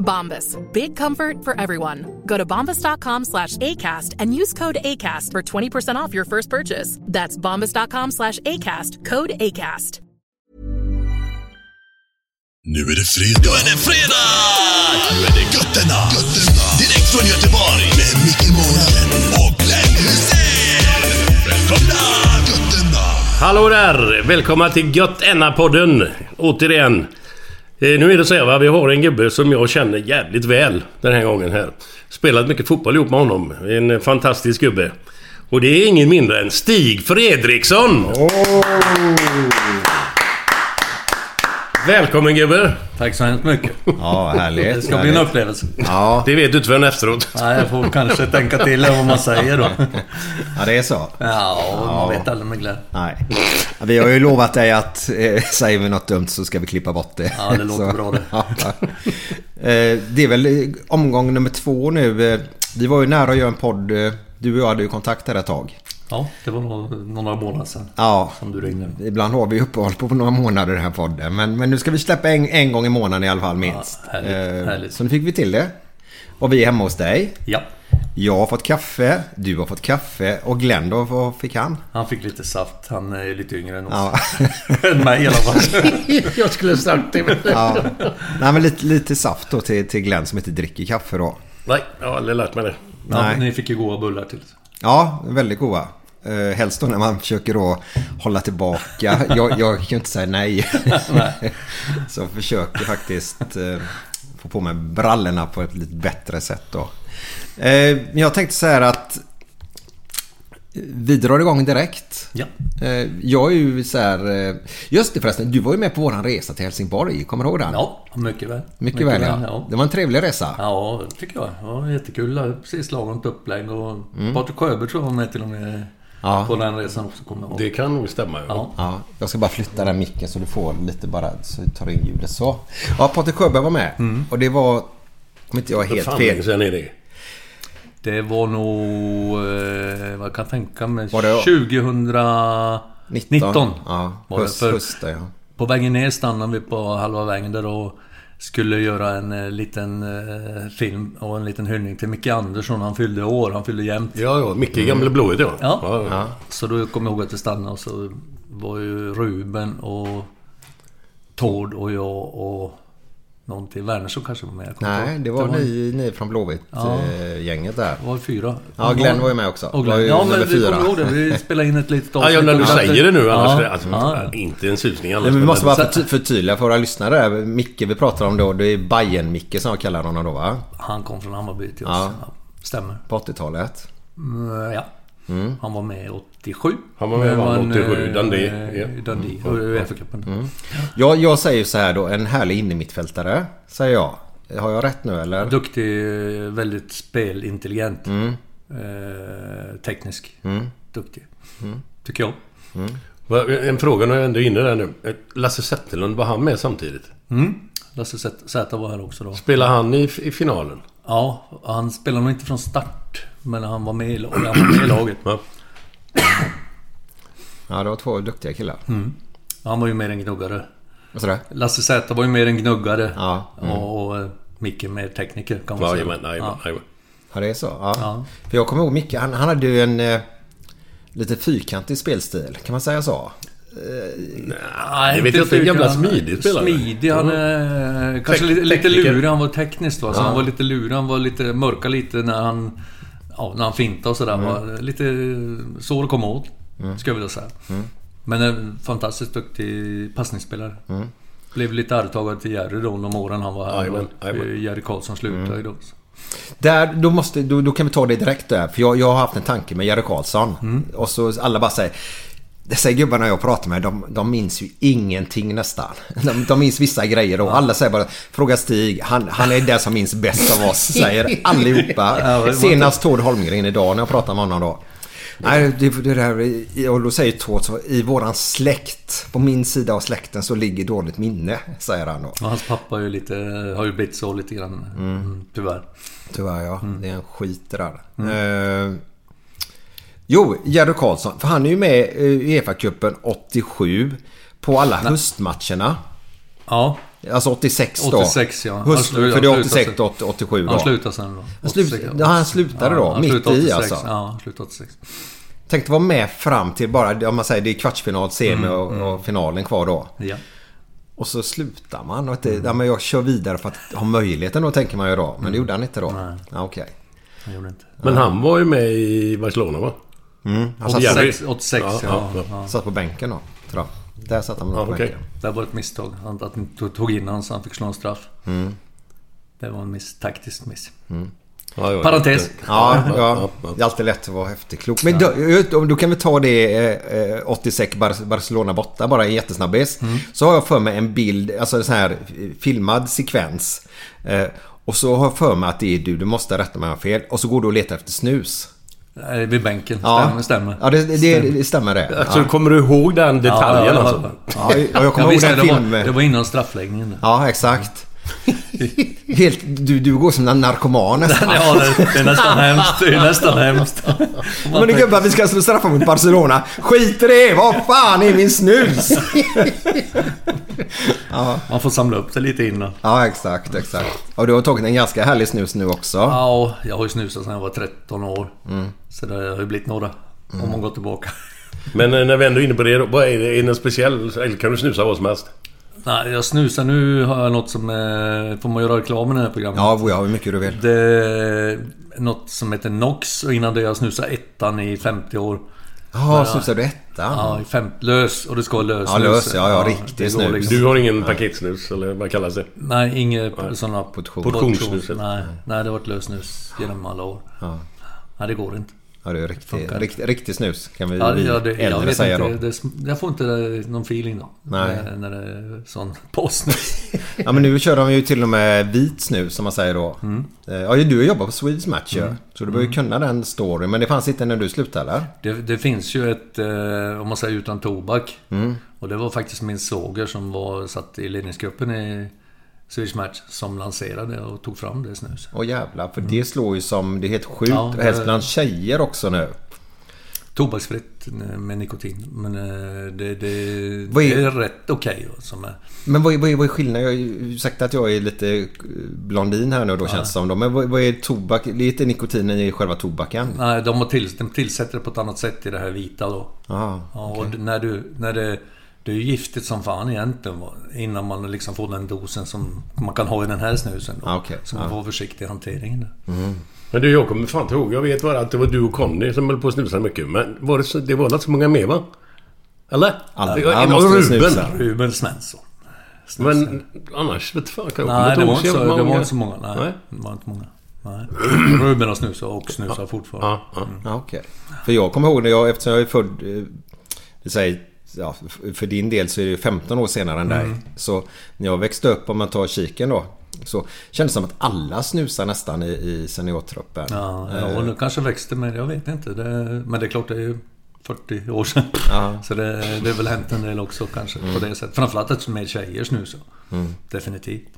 Bombas. Big comfort for everyone. Go to bombas.com slash ACAST and use code ACAST for 20% off your first purchase. That's bombas.com slash ACAST. Code ACAST. Nu är det fredag. Nu är det fredag! Nu är det götterna. götterna. Direkt från Göteborg. Med Micke Månaden och Glenn Hysén. Välkomna! Götterna. Hallå där! Välkomna till Gött Enna-podden. Återigen. Eh, nu är det så här va, vi har en gubbe som jag känner jävligt väl den här gången här. Spelat mycket fotboll ihop med honom. En fantastisk gubbe. Och det är ingen mindre än Stig Fredriksson! Välkommen gubbe! Tack så hemskt mycket. Ja, härligt. Det ska bli en upplevelse. Ja, Det vet du inte förrän efteråt. Nej, jag får kanske tänka till vad man säger då. ja, det är så. Ja, man vet aldrig med Glenn. Nej. Vi har ju lovat dig att eh, säger vi något dumt så ska vi klippa bort det. Ja, det låter bra det. Ja. Eh, Det är väl eh, omgång nummer två nu. Eh, Vi var ju nära att göra en podd. Du och jag hade ju kontakt här ett tag. Ja, det var några månader sedan Ja, som du ringde. ibland har vi uppehåll på några månader i den här podden. Men, men nu ska vi släppa en, en gång i månaden i alla fall minst. Ja, härligt, Eh, härligt. Så nu fick vi till det. Och vi är hemma hos dig. Ja, Jag har fått kaffe, du har fått kaffe och Glenn då, vad fick han? han fick lite saft. Han är lite yngre än oss. Ja. än mig i alla fall. jag skulle sagt det. Ja. Nej, men lite, lite saft då till, till Glenn som inte dricker kaffe då. Nej, jag har aldrig lärt mig det. Ja, Nej. ni fick ju goda bullar till. Ja, väldigt goda. Uh, helst då när man försöker då hålla tillbaka. Jag, jag kan ju inte säga nej. Så jag försöker faktiskt eh, få på mig brallorna på ett lite bättre sätt då. Eh, jag tänkte så här att vi drar igång direkt. Ja. Eh, Jag är ju så här... eh, Just det förresten, du var ju med på våran resa till Helsingborg. Kommer du ihåg den? Ja, mycket väl. Mycket, väl ja. ja. Det var en trevlig resa. Ja, det tycker jag. Det var jättekul. Precis lagom upplägg och Patrik Sjöberg tror jag var med till och med Ja. på den resan också. Kommer jag ihåg. Det kan nog stämma. Ja. Ja. Ja, jag ska bara flytta den micken så du får lite bara så du tar in ljudet så. Ja, Patrik Sjöberg var med. Och det var, om inte jag är helt fan fel. sedan är det? Det var nog... Eh, vad kan jag tänka mig? Var det- 2019. Ja, Var det höst, för- hösten ja. På vägen ner stannade vi på halva vägen där och skulle göra en eh, liten eh, film och en liten hyllning till Micke Andersson. Han fyllde år, han fyllde jämnt. Ja, ja. Micke gamle blået ja. Ja. ja. Så då kom jag ihåg att vi stannade och så var ju Ruben och Tord och jag och någon till. Wernersson kanske var med. Nej, ihåg. det var ni, ni från Ja. Blåvitt-gänget där. Det var fyra. Ja, Glenn var ju med också. Och Var ju Glenn. Ja, nummer men vi fyra. kommer ihåg det. Vi spelade in ett litet Ja, ja, när du säger det nu Ja, annars... alltså, ja. Inte en susning annars. Nej, men vi måste bara förty- förtydliga för våra lyssnare. Micke vi pratar om då, det är Bajen micke som jag kallar honom då va? Han kom från Hammarby till oss. Ja. Ja. Stämmer. På 80-talet. Mm, ja. Han var med 87. Han var med vann en, 87, eh, Dundee, eh, ja. Dundee. Och Uefa-cupen. Jag, jag säger så här då, en härlig innermittfältare, säger jag. Har jag rätt nu eller? Duktig, eh, väldigt spelintelligent. Mm. Eh, teknisk. Duktig. Mm. Tycker jag. Va, En fråga när jag ändå är inne där nu. Lasse Zetterlund, var han med samtidigt? Mm. Lasse Zäta var här också då. Spelar han i, i finalen? Ja, han spelade nog inte från start. Men han var med i, han var med i laget. Ja. Ja, det var två duktiga killar. Mm. Han var ju mer en gnuggare. Vad sa du? Lasse Z var ju mer en gnuggare. Ja, mm. Och, och eh, Micke mer tekniker kan man säga. Jajamän, jajamän, jajamän. Ja, det är så? Ja. Ja. För jag kommer ihåg Micke, han, han hade ju en eh, lite fyrkantig spelstil. Kan man säga så? Nej, Jag vet inte, en jävla smidig spelare. Smidig, han är... Kanske Tek- lite, lite lurig, han var tekniskt va. Så Ja. han var lite lurig, han var lite mörka lite när han... Ja, när han fintade och sådär. Var lite svår att komma åt. Skulle jag vilja säga. Men en fantastiskt duktig passningsspelare. Blev lite arvtagare till Jerry då de åren han var här. För Jerry Karlsson slutade ju då. Där, då, måste, då, då kan vi ta det direkt där. För jag, jag har haft en tanke med Jerry Karlsson. Och så alla bara säger... Dessa gubbarna jag pratar med, de, de minns ju ingenting nästan. De, de minns vissa grejer och alla säger bara Fråga Stig, han, han är den som minns bäst av oss, säger allihopa. Ja, Senast Tord Holmgren idag när jag pratade med honom då. Nej, det, det där, och då säger Tord så, i våran släkt, på min sida av släkten så ligger dåligt minne, säger han då. Och hans pappa är ju lite, har ju blivit så lite grann. Mm. Tyvärr. Tyvärr ja. Det är en skit det där. Eh, jo, Jerry Karlsson. För han är ju med i Uefa-cupen 87. På alla höstmatcherna. Ja, Alltså 86 då. 86 ja. Höst, slu- för det är han 86 slutade till 87 då. Han slutade sen då. Han slut- 86, ja, han slutade då, han mitt slutade i 86, alltså. Ja, han slutade 86. Tänk att vara med fram till bara, om man säger det är kvartsfinal, semi Mm, och, och finalen kvar då. Ja. Och så slutar man. Och inte, ja, men jag kör vidare för att ha möjligheten då tänker man ju då. Men det gjorde han inte då. Nej. Ja, Okej. Han gjorde inte. Men han var ju med i Barcelona va? Mm. Han satt, Jerry. 86, 86 Ja, ja. ja, ja. satt på bänken då. Tror jag. Där satt han Ja, på okej. bänken. Det var ett misstag. Han- Att tog- in honom så han fick slå en straff. Mm. Det var en miss, taktisk miss. Ja, ja, Parentes. Ja, Ja. Det är alltid lätt att vara efterklok. Men då, då, kan vi ta det eh, eh, 86 Bar- Barcelona borta bara en jättesnabbis. Mm. Så har jag för mig en bild, alltså en sån här eh, filmad sekvens. Eh, och så har jag för mig att det är du, du måste rätta mig om jag har fel. Och så går du och letar efter snus. Nej, Vid bänken. Ja. Stämmer, stämmer. Ja, det, det, det stämmer det. Alltså, Ja. kommer du ihåg den detaljen ja, alltså? Ja, jag kommer Ja, ihåg visst, den det, var, filmen. det var innan straffläggningen. Ja, exakt. Helt, du, du går som en narkoman nästan. Ja, det, det är nästan hemskt. Det är nästan hemskt. Men det gubbar, vi ska slå straffa mot Barcelona. Skit i det! Vad fan är min snus? Man får samla upp det lite innan. Ja, exakt, exakt. Och du har tagit en ganska härlig snus nu också. Ja, jag har ju snusat sedan jag var 13 år. Mm. Så det har ju blivit några. Om man går tillbaka. Men eh, när vi ändå är inne på det vad är det? Är det något speciell? Eller kan du snusa vad som helst? Nej, jag snusar. Nu har jag något som... Eh, får man göra reklam i det här programmet? Ja, ja, hur mycket du vill. Det något som heter Nox och innan det jag snusat ettan i 50 år. Jaha, snusar du ettan? Ja, i fem, lös. Och det ska vara lös Ja, lös, ja, ja, riktig det går snus. liksom- Du har ingen paketsnus eller vad kallas det? Nej, inget sådana... Portion. Portionssnus. Nej, nej, det har varit lösnus genom alla år. Ja. Nej, det går inte. Ja, det är riktig, riktig, riktig snus kan vi, Ja, vi ja, det, jag äldre vet säga inte. då. Det, det, jag får inte någon feeling då. Nej. När, när det är sån påsnus. Ja, men nu kör de ju till och med vit snus som man säger då. Mm. Eh, Ja, du har jobbat på Swedish Match ju. Så du bör ju kunna den storyn. Men det fanns inte när du slutade eller? Det, det finns ju ett, eh, om man säger utan tobak. Mm. Och det var faktiskt min såger som var satt i ledningsgruppen i Swedish Match som lanserade och tog fram det snuset. Åh jävlar, för det slår ju som... Det är helt sjukt. Ja, det- Helst bland tjejer också nu. Tobaksfritt med nikotin. Men eh, det, det, är- det är rätt okej. är- Men vad är, vad är, vad är skillnaden? Jag sagt att jag är lite blondin här nu då känns det som. Då. Men vad, vad är tobak? Det är inte nikotinen i själva tobaken? Nej, de, har till, de tillsätter det på ett annat sätt i det här vita då. Aha, Ja, och när du, när det, det är ju giftigt som fan egentligen innan man liksom får den dosen som man kan ha i den här snusen. Då. Ah, okej. Så man Ja. får vara försiktig i hanteringen. där. Men du, jag kommer fan inte ihåg. Jag vet bara att det var du och Conny som höll på att snusa mycket. Men var det, så, det var inte så många mer va? Eller? Alla- Det var- alla Ruben. snusa. Ruben Svensson. Men annars vet fan. kan jag Nej, det var, inte så, det många. var inte så många. Nej, Nej. det var inte många. Nej. Ruben har snusat och snusar fortfarande. Ja, ja. Ja, okej. För jag kommer ihåg när jag, eftersom jag är född... eh, Vi säger, ja, för din del så är det ju 15 år senare än Mm. dig. Så när jag växte upp, om man tar kiken då. Så kändes det som att alla snusar nästan i, i seniortruppen. Ja, Eh, och nu kanske växte med jag vet inte. Det, men det är klart, det är ju 40 år sedan. Ja. Så det, det är väl hänt en del också kanske på det sättet. Framförallt att mer tjejer snusar. Definitivt.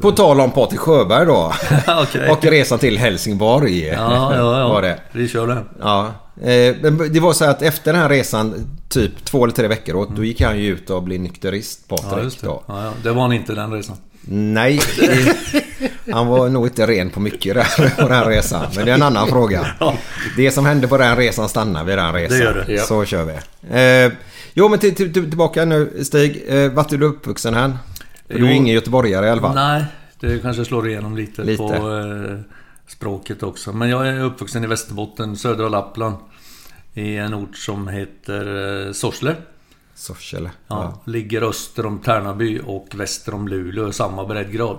På tal om Patrik Sjöberg då. Okej. Och resan till Helsingborg. Ja, ja, ja. Var det. Vi kör det. Ja. Eh, det var så att efter den här resan, typ två eller tre veckor åt, då gick han ju ut och blev nykterist, Patrik. Ja, just det. Då. Ja, ja. Det var han inte den resan. Nej, han var nog inte ren på mycket där på den här resan. Men det är en annan fråga. Det som hände på den resan stannar vid den resan. Det gör det. Så kör vi. Eh, jo, men till, till, till, tillbaka nu Stig. Eh, vart är du uppvuxen här? För Du är ju ingen göteborgare i alla fall. Nej, det kanske slår igenom lite, Lite. på eh, språket också. Men jag är uppvuxen i Västerbotten, södra Lappland. I en ort som heter eh, Sorsele. Sorsele. Ja, Ligger öster om Tärnaby och väster om Luleå, samma breddgrad.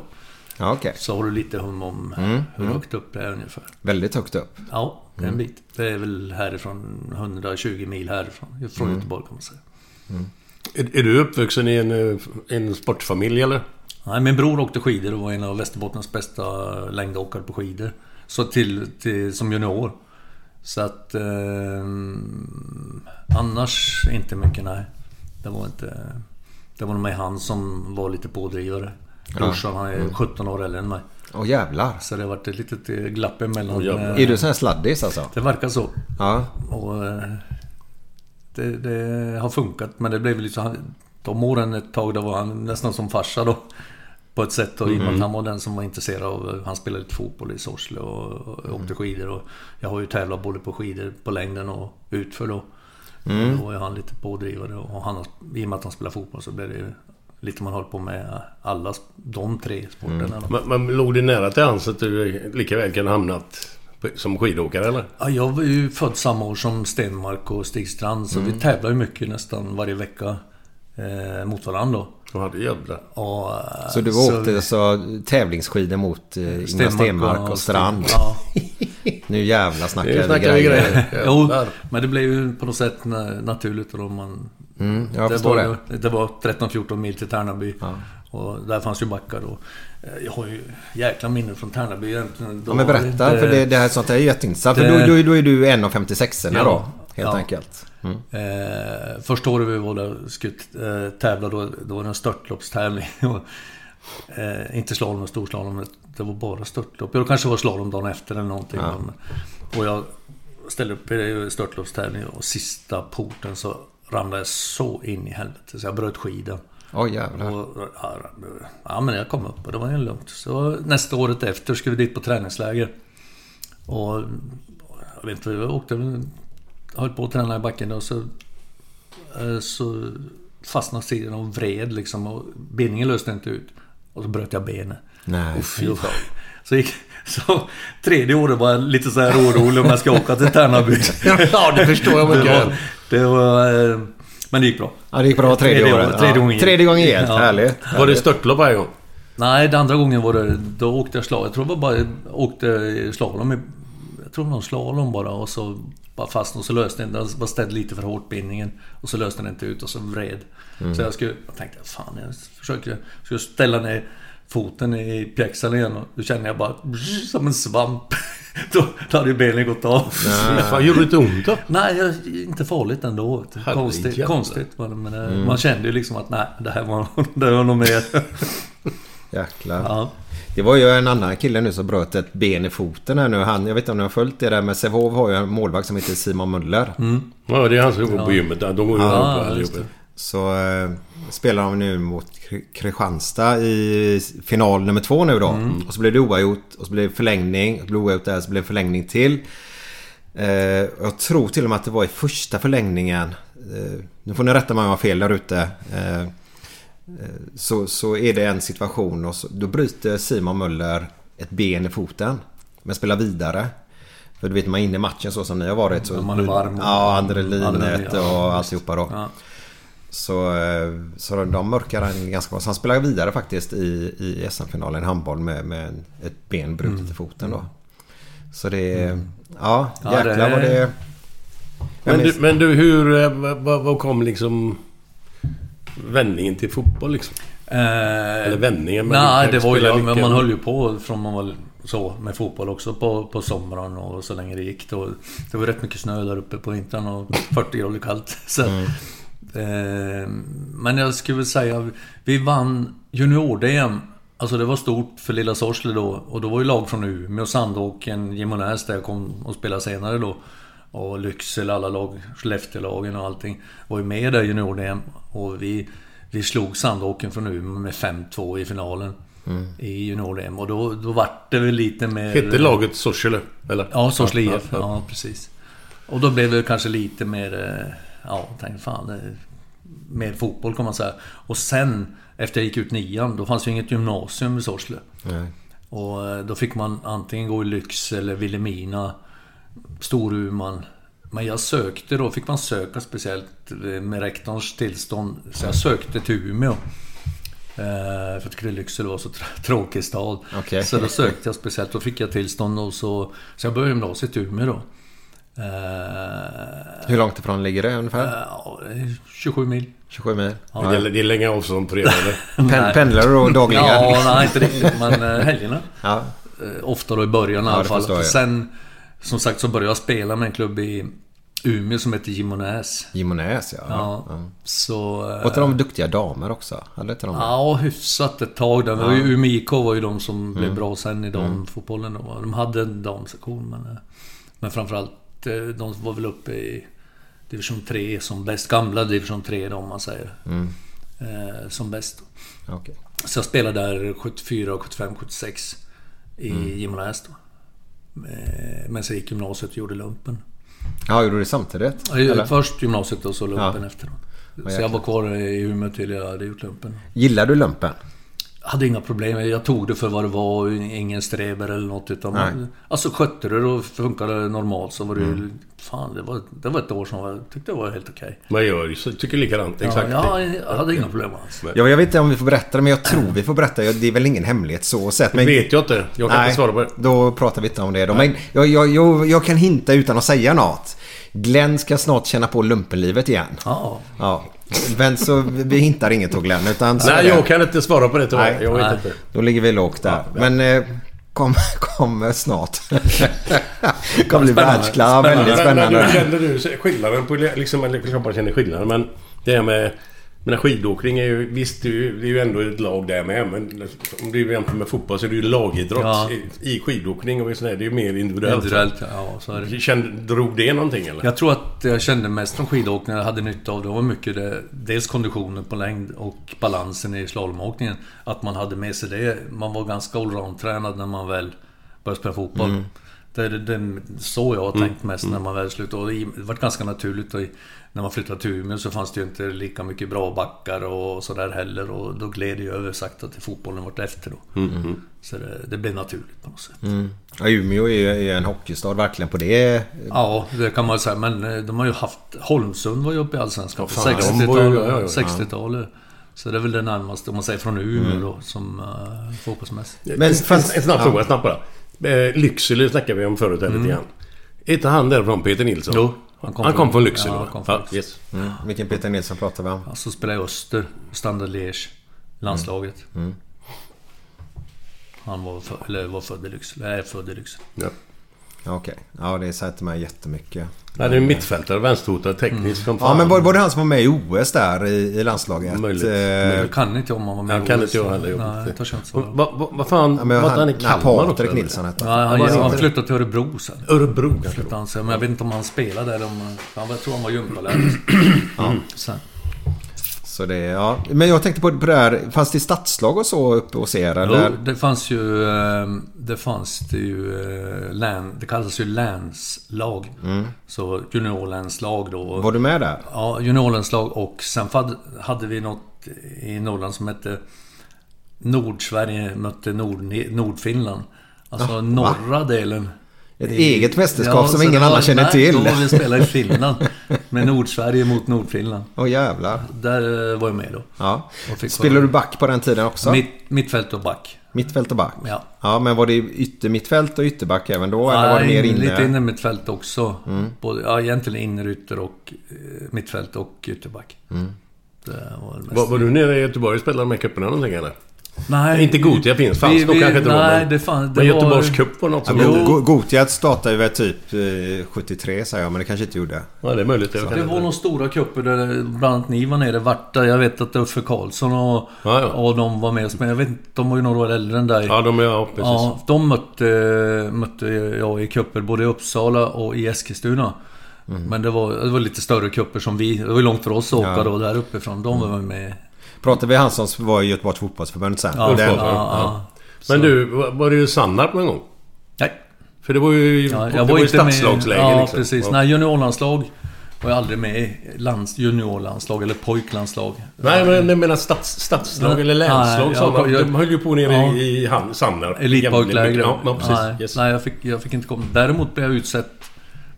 Ja, okej. Så har du lite hum om Mm, hur högt upp det är ungefär. Väldigt högt upp. Ja, det är en Mm. bit. Det är väl härifrån 120 mil härifrån. Från Mm. Göteborg kan man säga. Är, är du uppvuxen i en, eh, en sportfamilj eller? Nej, min bror åkte skidor och var en av Västerbottens bästa längdåkare på skidor. Så till, till som junior. Så att... Eh, annars inte mycket, nej. Det var inte... Det var nog med han som var lite pådrivare. Brorsan, han är 17 år äldre än mig. Åh jävlar. Så det har varit ett litet eh, glapp emellan. Jävlar. eh, Är du sån här sladdis alltså? Det verkar så. Ja. Och eh, det, det har funkat men det blev han- De åren ett tag då var han nästan som farsa då. På ett sätt och i och med att han var den som var intresserad av... Han spelade lite fotboll i Sorsele och, och åkte skidor och... Jag har ju tävlat både på skidor på längden och utför då. Och då är han lite pådrivare och han, i och med att han spelar fotboll så blir det ju lite man håller på med alla de tre sporterna. då. Men, men låg det nära till hands att du lika väl kan hamnat som skidåkare eller? Ja, jag var ju född samma år som Stenmark och Stig Strand så vi tävlar ju mycket nästan varje vecka eh, mot varandra då. Ja, det jävlar. Och, Så du åkte så tävlingsskidor mot eh, Ingmar Stenmark och Strand? Ja. Nu jävlar snackar Nu vi snackar vi grejer. grejer. Jo, men det blev ju på något sätt na- naturligt då man... Mm, jag det, var, det. det var 13-14 mil till Tärnaby. Och där fanns ju backar då. Eh, Jag har ju jäkla minnen från Tärnaby egentligen. Ja, men berätta, det- för det, det här sånt här är jätteintressant. För det- då, då, då är du en av 56 Ja, då, helt ja. enkelt. Mm. Eh, första året vi var där skulle eh, tävla då, då var det en störtloppstävling. Eh, inte slalom och storslalom, det var bara störtlopp. Ja, det kanske var slalom dagen efter eller någonting. Men, och jag ställde upp i störtloppstävling och sista porten så ramlade jag så in i helvete så jag bröt skidan. Oj jävlar. Och, ja, ja, men jag kom upp och det var ju lugnt. Så nästa året efter skulle vi dit på träningsläger. Och jag vet inte, jag åkte väl... Höll på att träna i backen och så... eh, Så fastnade sidan och vred liksom och bindningen löste inte ut. Och så bröt jag benet. Nej. Jo. Så, gick, så tredje året var jag lite så här orolig om jag ska åka till Tärnaby. Ja, det förstår jag mycket det var, väl. det var... Men det gick bra. Ja, det gick bra tredje, Tredje året. tredje ja. gången. Tredje gången helt. Ja. Härligt. Var det störtlopp varje gång? Nej, den andra gången var det... Då åkte jag slalom. Jag tror det var bara... Jag åkte slalom i... Jag tror någon slalom bara och så... Bara fastnade och så löste den. Den var ställd lite för hårt bindningen. Och så löste den inte ut och så vred. Så jag skulle... Jag tänkte, fan jag försöker... Skulle ställa ner foten i pjäxan igen och då kände jag bara... Som en svamp. då, då hade ju benen gått av. Fan, gjorde det inte ont då? Nej, jag, inte farligt ändå. Konstigt, konstigt var det. Men eh, man kände ju liksom att nej, det här var, det var nog mer. Jäklar. ja. Det var ju en annan kille nu som bröt ett ben i foten här nu. Han, jag vet inte om ni har följt det där men Sävehof har ju en målvakt som heter Simon Muller. Ja, det är han som går på gymmet. De går ju Ja, ja, på det. Så eh, spelar de nu mot Kri- Kristianstad i final nummer två nu då. Och så blev det oavgjort och så blev det förlängning. Och så blev oavgjort där så blev det förlängning till. Eh, jag tror till och med att det var i första förlängningen. Eh, nu får ni rätta mig om jag har fel där ute. Eh, eh, så, så är det en situation och så, då bryter Simon Möller ett ben i foten. Men spelar vidare. För du vet man är inne i matchen så som ni har varit. Så, Ja, man är varm och- Ja, adrenalinet och alltihopa då. Ja. Så, eh, så de mörkar han ganska bra. Så han spelar vidare faktiskt i, i SM-finalen i handboll med, med ett ben brutet i foten då. Så det... är- Ja, Ja, jäklar det- vad det... Men du, men du, hur... eh, Vad, vad kom liksom... Vändningen till fotboll liksom? Eller vändningen, men Nej, det var ju... Men man höll ju på från man var så med fotboll också på, på sommaren och så länge det gick. Då, det var rätt mycket snö där uppe på vintern och 40 grader kallt. Så, eh, men jag skulle väl säga... Vi vann junior-DM Alltså det var stort för lilla Sorsele då. Och då var ju lag från Umeå, Sandåken, Gimonäs där jag kom och spelade senare då. Och Lycksele, alla lag, Skellefteålagen och allting. Var ju med där i junior Och vi, vi slog Sandåken från Umeå med 5-2 i finalen. I junior Och då, då vart det väl lite mer... Hette laget Sorsele? Eller? Ja, Sorsele IF. ja, precis. Och då blev det kanske lite mer... Ja, tänkte fan... eh, Mer fotboll kan man säga. Och sen, efter jag gick ut nian, då fanns ju inget gymnasium i Sorsele. Nej. Och eh, då fick man antingen gå i Lycksele, Vilhelmina, Storuman. Men jag sökte då, fick man söka speciellt eh, med rektorns tillstånd. Så jag sökte till Umeå. För jag tyckte Lycksele var så tr- tråkig stad. Okej. Så då sökte jag speciellt. Då fick jag tillstånd och så... Så jag började gymnasiet i Umeå då. Eh, Hur långt ifrån ligger det ungefär? ja, det är 27 mil. 27 mil? Det är- Det är länge avstånd på det eller? Pen, pendlar du då dagligen? Ja, nej inte riktigt. Men eh, helgerna. Ja. Eh, Ofta då i början i Ja, alla det fall. jag. Sen, som sagt, så började jag spela med en klubb i Umeå som heter Gimonäs. Gimonäs ja. Ja, ja. så... eh, Och till de duktiga damer också? Hade inte de Ja, hyfsat ett tag där. Var ju Umeå IK var ju de som blev Mm. bra sen i damfotbollen då. De hade en damsektion men... eh, Men framförallt, eh, de var väl uppe i division 3 som bäst. Gamla division 3 då om man säger. Mm. Eh, som bäst. Okej. Så jag spelade där 74, 75, 76 i Mm. Då. Eh, Men sen gick gymnasiet och gjorde lumpen. Ja, gjorde du samtidigt? Eller? Först gymnasiet och så lumpen Ja. efteråt. Så jag var kvar i Umeå till jag hade gjort lumpen. Gillar du lumpen? Jag hade inga problem. Jag tog det för vad det var. Ingen streber eller något. Utan Nej. Mm. man, alltså skötte det och funkade normalt så var det ju... Fan, det var, det var ett år som jag tyckte det var helt okej. Man gör ju så, tycker likadant. Exakt. Ja, jag, hade inga problem alls. Ja, jag vet inte om vi får berätta det, men jag tror vi får berätta. Det är väl ingen hemlighet så sett. Men... vet jag inte. Jag kan inte svara på det. då pratar vi inte om det då. Men jag, jag, jag, jag kan hinta utan att säga något. Glenn ska snart känna på lumpenlivet igen. Ja. Ja. Men så vi hintar inget på Glenn. Utan Nej, jag kan inte svara på det tyvärr. Nej. Jag vet inte. Då ligger vi lågt där. Men eh, kom, kommer snart. kommer bli världsklass. Väldigt spännande. du, kände du skillnaden på... Liksom, man känner skillnaden men... Det här med... Men skidåkning är ju... Visst, det är ju, ändå ett lag där med. Men om du jämför med fotboll så är det ju lagidrott. Ja. I, I skidåkning och sådär. Det är ju mer individuellt. Individuellt, ja. Så är det. Kände, drog det någonting eller? Jag tror att jag kände mest från skidåkning jag hade nytta av det var mycket det, dels konditionen på längd och balansen i slalomåkningen. Att man hade med sig det. Man var ganska allround-tränad när man väl började spela fotboll. Mm. Det är den, så jag har tänkt mest när man väl slutade. Och det var ganska naturligt. Och när man flyttade till Umeå så fanns det ju inte lika mycket bra backar och sådär heller. Och då gled det ju över sakta till fotbollen vart efter då. Så det, det blev naturligt på något sätt. Mm. Ja, Umeå är ju en hockeystad verkligen på det. Ja, det kan man säga. Men eh, de har ju haft... Holmsund var ju uppe i Allsvenskan på fan, de var ju- 60-talet. ja, ja, ja. 60-talet. Så det är väl det närmaste, om man säger från Umeå då, som uh, fotbollsmässigt. Men en, snabb ja. fråga, snabbt bara. Eh, Lycksele snackade vi om förut här lite grann. Är inte han därifrån, Peter Nilsson? Jo, han kom han från- kom från Lycksele ja, va? han kom från ja, yes. Mm. Vilken Peter Nilsson pratar vi om? Alltså spelade i Öster, Standard Liège, landslaget. Mm. Han var, för, eller var född i Lycksele, är född i Lycksele. Ja. Ja, Okej. Ja, det säger mig jättemycket. Nej, det är mittfältare, vänsterfotad, teknisk som Ja, men var, var det han som var med i OS där i, i landslaget? Möjligt. Eh, Jag kan inte om han var med i kan OS, inte jag så- heller. Nej, inte. inte Och svara. Vad vad- vad fan, ja, men var han, han i Kalmar också? Patrik eller? Nilsson hette han, var han inte- flyttade till Örebro sen. Örebro? Flyttade han sig, men jag vet inte om han spelade där. Om, han, jag tror han var gympalärare. ja. Sen. Så det, ja. Men jag tänkte på, det här. Fanns det stadslag och så uppe hos er? Eller? Jo, det fanns ju... eh, Det fanns det ju... eh, Län, det kallas ju länslag. Så juniorlänslag då. Var du med där? Ja, juniorlänslag och sen hade vi något i Norrland som hette Nordsverige mötte Nord, Nordfinland. Alltså va? norra delen. Ett i- eget mästerskap som så ingen det annan känner nej, till. Då var vi spelade i Finland. Med Nordsverige mot Nordfinland. Åh jävlar. Där eh, var jag med då. Ja. Spelade du back på den tiden också? Mitt, mittfält och back. Mittfält och back? Ja. Ja, men var det yttermittfält och ytterback även då? eller var det mer Nej, inne? lite inne mittfält också. Mm. Både, ja, egentligen innerytter och eh, mittfält och ytterback. Mm. Det var det. Var, var du nere i Göteborg och spelade med cuperna någonting eller? Nej, Inte Gotia finns. Fanns vi- nog vi- kanske inte då, Nej, men- det fanns... Det Men var- Göteborgs Cup var något som Ja, Gotia startade ju väl typ eh, 73 säger jag, men det kanske inte gjorde. Ja, det är möjligt. Det inte. var några stora cuper där bland annat ni var nere. Varta, jag vet att Uffe Karlsson och, Ja, ja. och de var med. Men jag vet inte, de var ju några år äldre än dig. Ja, de är... Ja, precis. Ja, de mötte, mötte jag i cuper både i Uppsala och i Eskilstuna. Mm. Men det var, det var lite större cuper som vi... Det var långt för oss att åka Ja. då där uppifrån. De var med. Pratade vi han som var i Göteborgs fotbollsförbund sen? Ja, den- ja, ja. Men du, var du i Sannarp någon gång? Nej. För det var ju... Ja, det jag var ju inte med... stadslagsläge Ja, liksom. precis. Ja. Nej, juniorlandslag var jag aldrig med i. Lands, juniorlandslag eller pojklandslag. Nej, men jag menar stads, stadslag Nej, eller länslag. nej, sådana. jag- De höll ju på nere Ja. i, Sannarp. Elitpojkläger. Ja, ja, precis. Nej, Yes. nej jag, fick, jag fick inte komma. Däremot blev jag utsett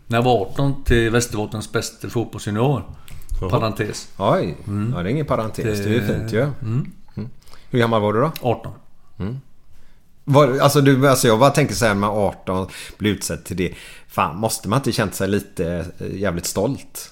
när jag var 18 till Västerbottens bästa fotbollsjunior. Parentes. Oj, ja, det är ingen parentes. Det, är ju Det- fint ju. Mm. Hur gammal var du då? 18. Var, alltså, du, alltså jag bara tänker så här med 18, bli utsedd till det. Fan, måste man inte känt sig lite eh, jävligt stolt?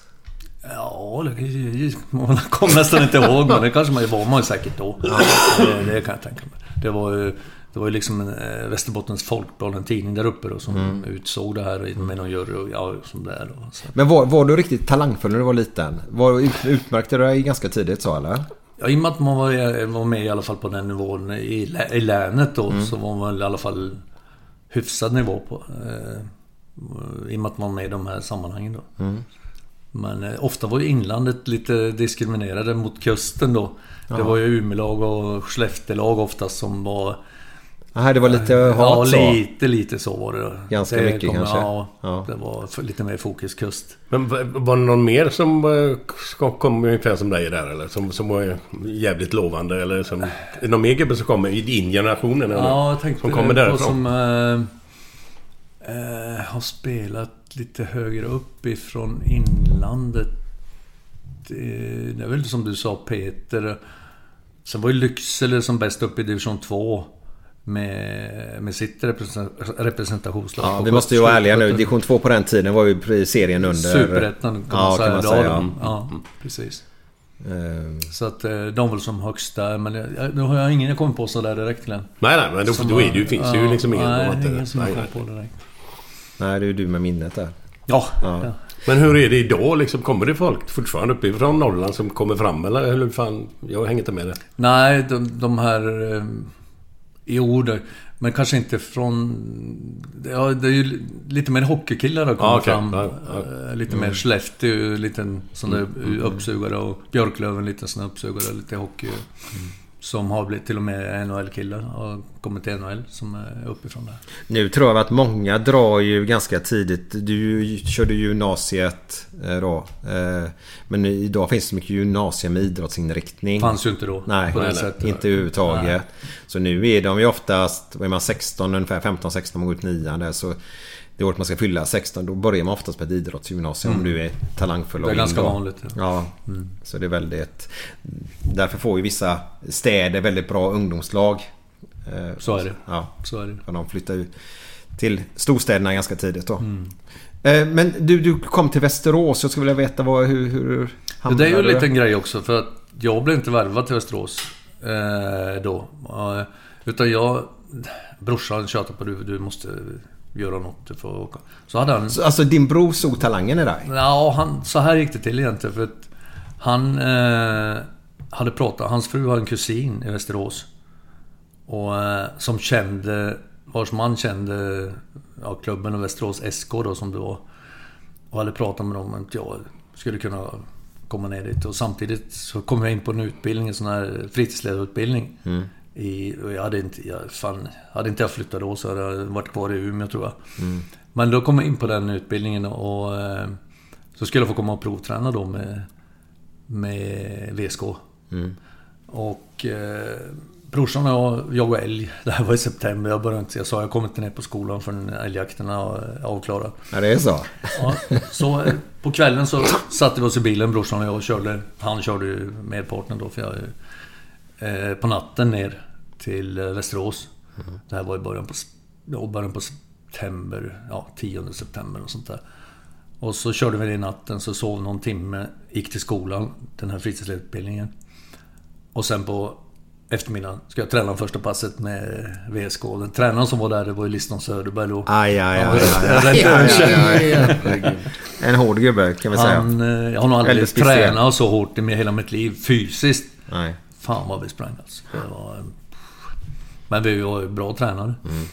Ja, det man kommer nästan inte ihåg men det kanske man var man säkert då. Det, det kan jag tänka mig. Det var ju, det var ju liksom en, eh, Västerbottens Folkblad, en tidning där uppe då, som utsåg det här med någon jury och ja, som det är då. Så. Men var, var du riktigt talangfull när du var liten? Var, ut, utmärkte du dig ganska tidigt så eller? Ja, I och med att man var, var med i alla fall på den nivån i, i länet då, så var man i alla fall hyfsad nivå på. Eh, I och med att man var med i de här sammanhangen då. Men eh, ofta var ju inlandet lite diskriminerade mot kusten då. Det var ju Umeålag och Skellefteålag oftast som var... Nej, det var lite Ja, hat så. lite, lite så var det. Ganska det mycket kanske. Ja, Ja. det var lite mer fokus kust. Men var det någon mer som eh, ska- kom ungefär som dig där eller? Som, som var jävligt lovande eller som... Är det någon mer gubbe som kommer i din generation eller? Ja, jag tänkte Som kommer på därifrån? som eh, har spelat lite högre upp ifrån inlandet. Det, det är väl som du sa Peter. Sen var ju Lycksele som bäst upp i division 2. Med, med sitt represent- representationslag. Ja, vi måste ju vara ärliga nu. Division 2 på den tiden var ju i serien under... Superettan kan man Ja, säga. kan man säga. Ja, ja, precis. Eh, Så att eh, de var som högst där. Men nu har jag ingen jag kommer på sådär direkt Glenn. Nej, nej, men då, Som då är det finns det ju ja, liksom ingen... Nej, att ingen som jag nej, på direkt. Nej, det är ju du med minnet där. Ja, Ja. ja. Men hur är det idag liksom? Kommer det folk fortfarande uppifrån Norrland som kommer fram eller hur fan? Jag hänger inte med det. Nej, de, de här... Jo, det, men kanske inte från... Ja, det är ju lite mer hockeykillar har kommit Ja, okej. fram. Ja, ja. Eh, Lite mer Skellefteå, en liten sån där uppsugare och Björklöven, lite sån uppsugare, lite hockey. Som har blivit till och med NHL-killar. Har kommit till NHL som är uppifrån där. Nu tror jag att många drar ju ganska tidigt. Du körde gymnasiet eh, då. Eh, Men idag finns det mycket gymnasium med idrottsinriktning. Fanns ju inte då. Nej, på det nej, sättet. inte överhuvudtaget. Så nu är de ju oftast, vad är man 16, ungefär 15-16 man går ut nian där. Så det året man ska fylla 16 då börjar man oftast på ett idrottsgymnasium om du är talangfull Mm. Det är ganska då. vanligt, ja. Mm. Ja, så det är väldigt... Därför får ju vissa städer väldigt bra ungdomslag. Eh, Så är det. Ja, Så är det. för de flyttar ju till storstäderna ganska tidigt då. Mm. Eh, Men du, du kom till Västerås. Jag skulle vilja veta vad, hur, hur hamnade det är ju en liten grej också för att jag blev inte värvad till Västerås eh, då. Eh, utan jag... Brorsan tjatade på du, du måste göra något, du får åka. Så hade han... Så, Alltså din bror såg talangen i dig? Ja, han, så här gick det till egentligen. För att han eh, hade pratat... Hans fru har en kusin i Västerås. Och eh, som kände... Vars man kände ja, klubben och Västerås SK då som det var. Och hade pratat med dem att jag skulle kunna komma ner dit. Och samtidigt så kom jag in på en utbildning, en sån här fritidsledarutbildning. I, och jag hade inte... Jag, fan, hade inte jag flyttat då så hade jag varit kvar i Umeå tror jag. Men då kom jag in på den utbildningen och... eh, Så skulle jag få komma och provträna då med... Med VSK. Och... Eh, brorsan och jag jagade älg. Det här var i september. Jag började inte... Jag sa jag kommer inte ner på skolan förrän älgjakten är avklarad. Ja, det är så. Ja, så eh, på kvällen så satte vi oss i bilen, brorsan och jag, och körde. Han körde ju merparten då, för jag... Eh, på natten ner till eh, Västerås. Det här var i början på, ja, början på september, ja 10 september och sånt där. Och så körde vi det i natten, så sov någon timme, gick till skolan, den här fritidsledarutbildningen. Och sen på eftermiddagen. Ska jag träna första passet med VSK. Den tränaren som var där, det var ju Liston Söderberg då. Aj, aj, aj. aj. En hård gubbe kan vi säga. Han, eh, jag har nog aldrig tränat så hårt i hela mitt liv fysiskt. Nej. Fan vad vi sprang alltså. Det var, eh, men vi var ju bra tränare. Mm.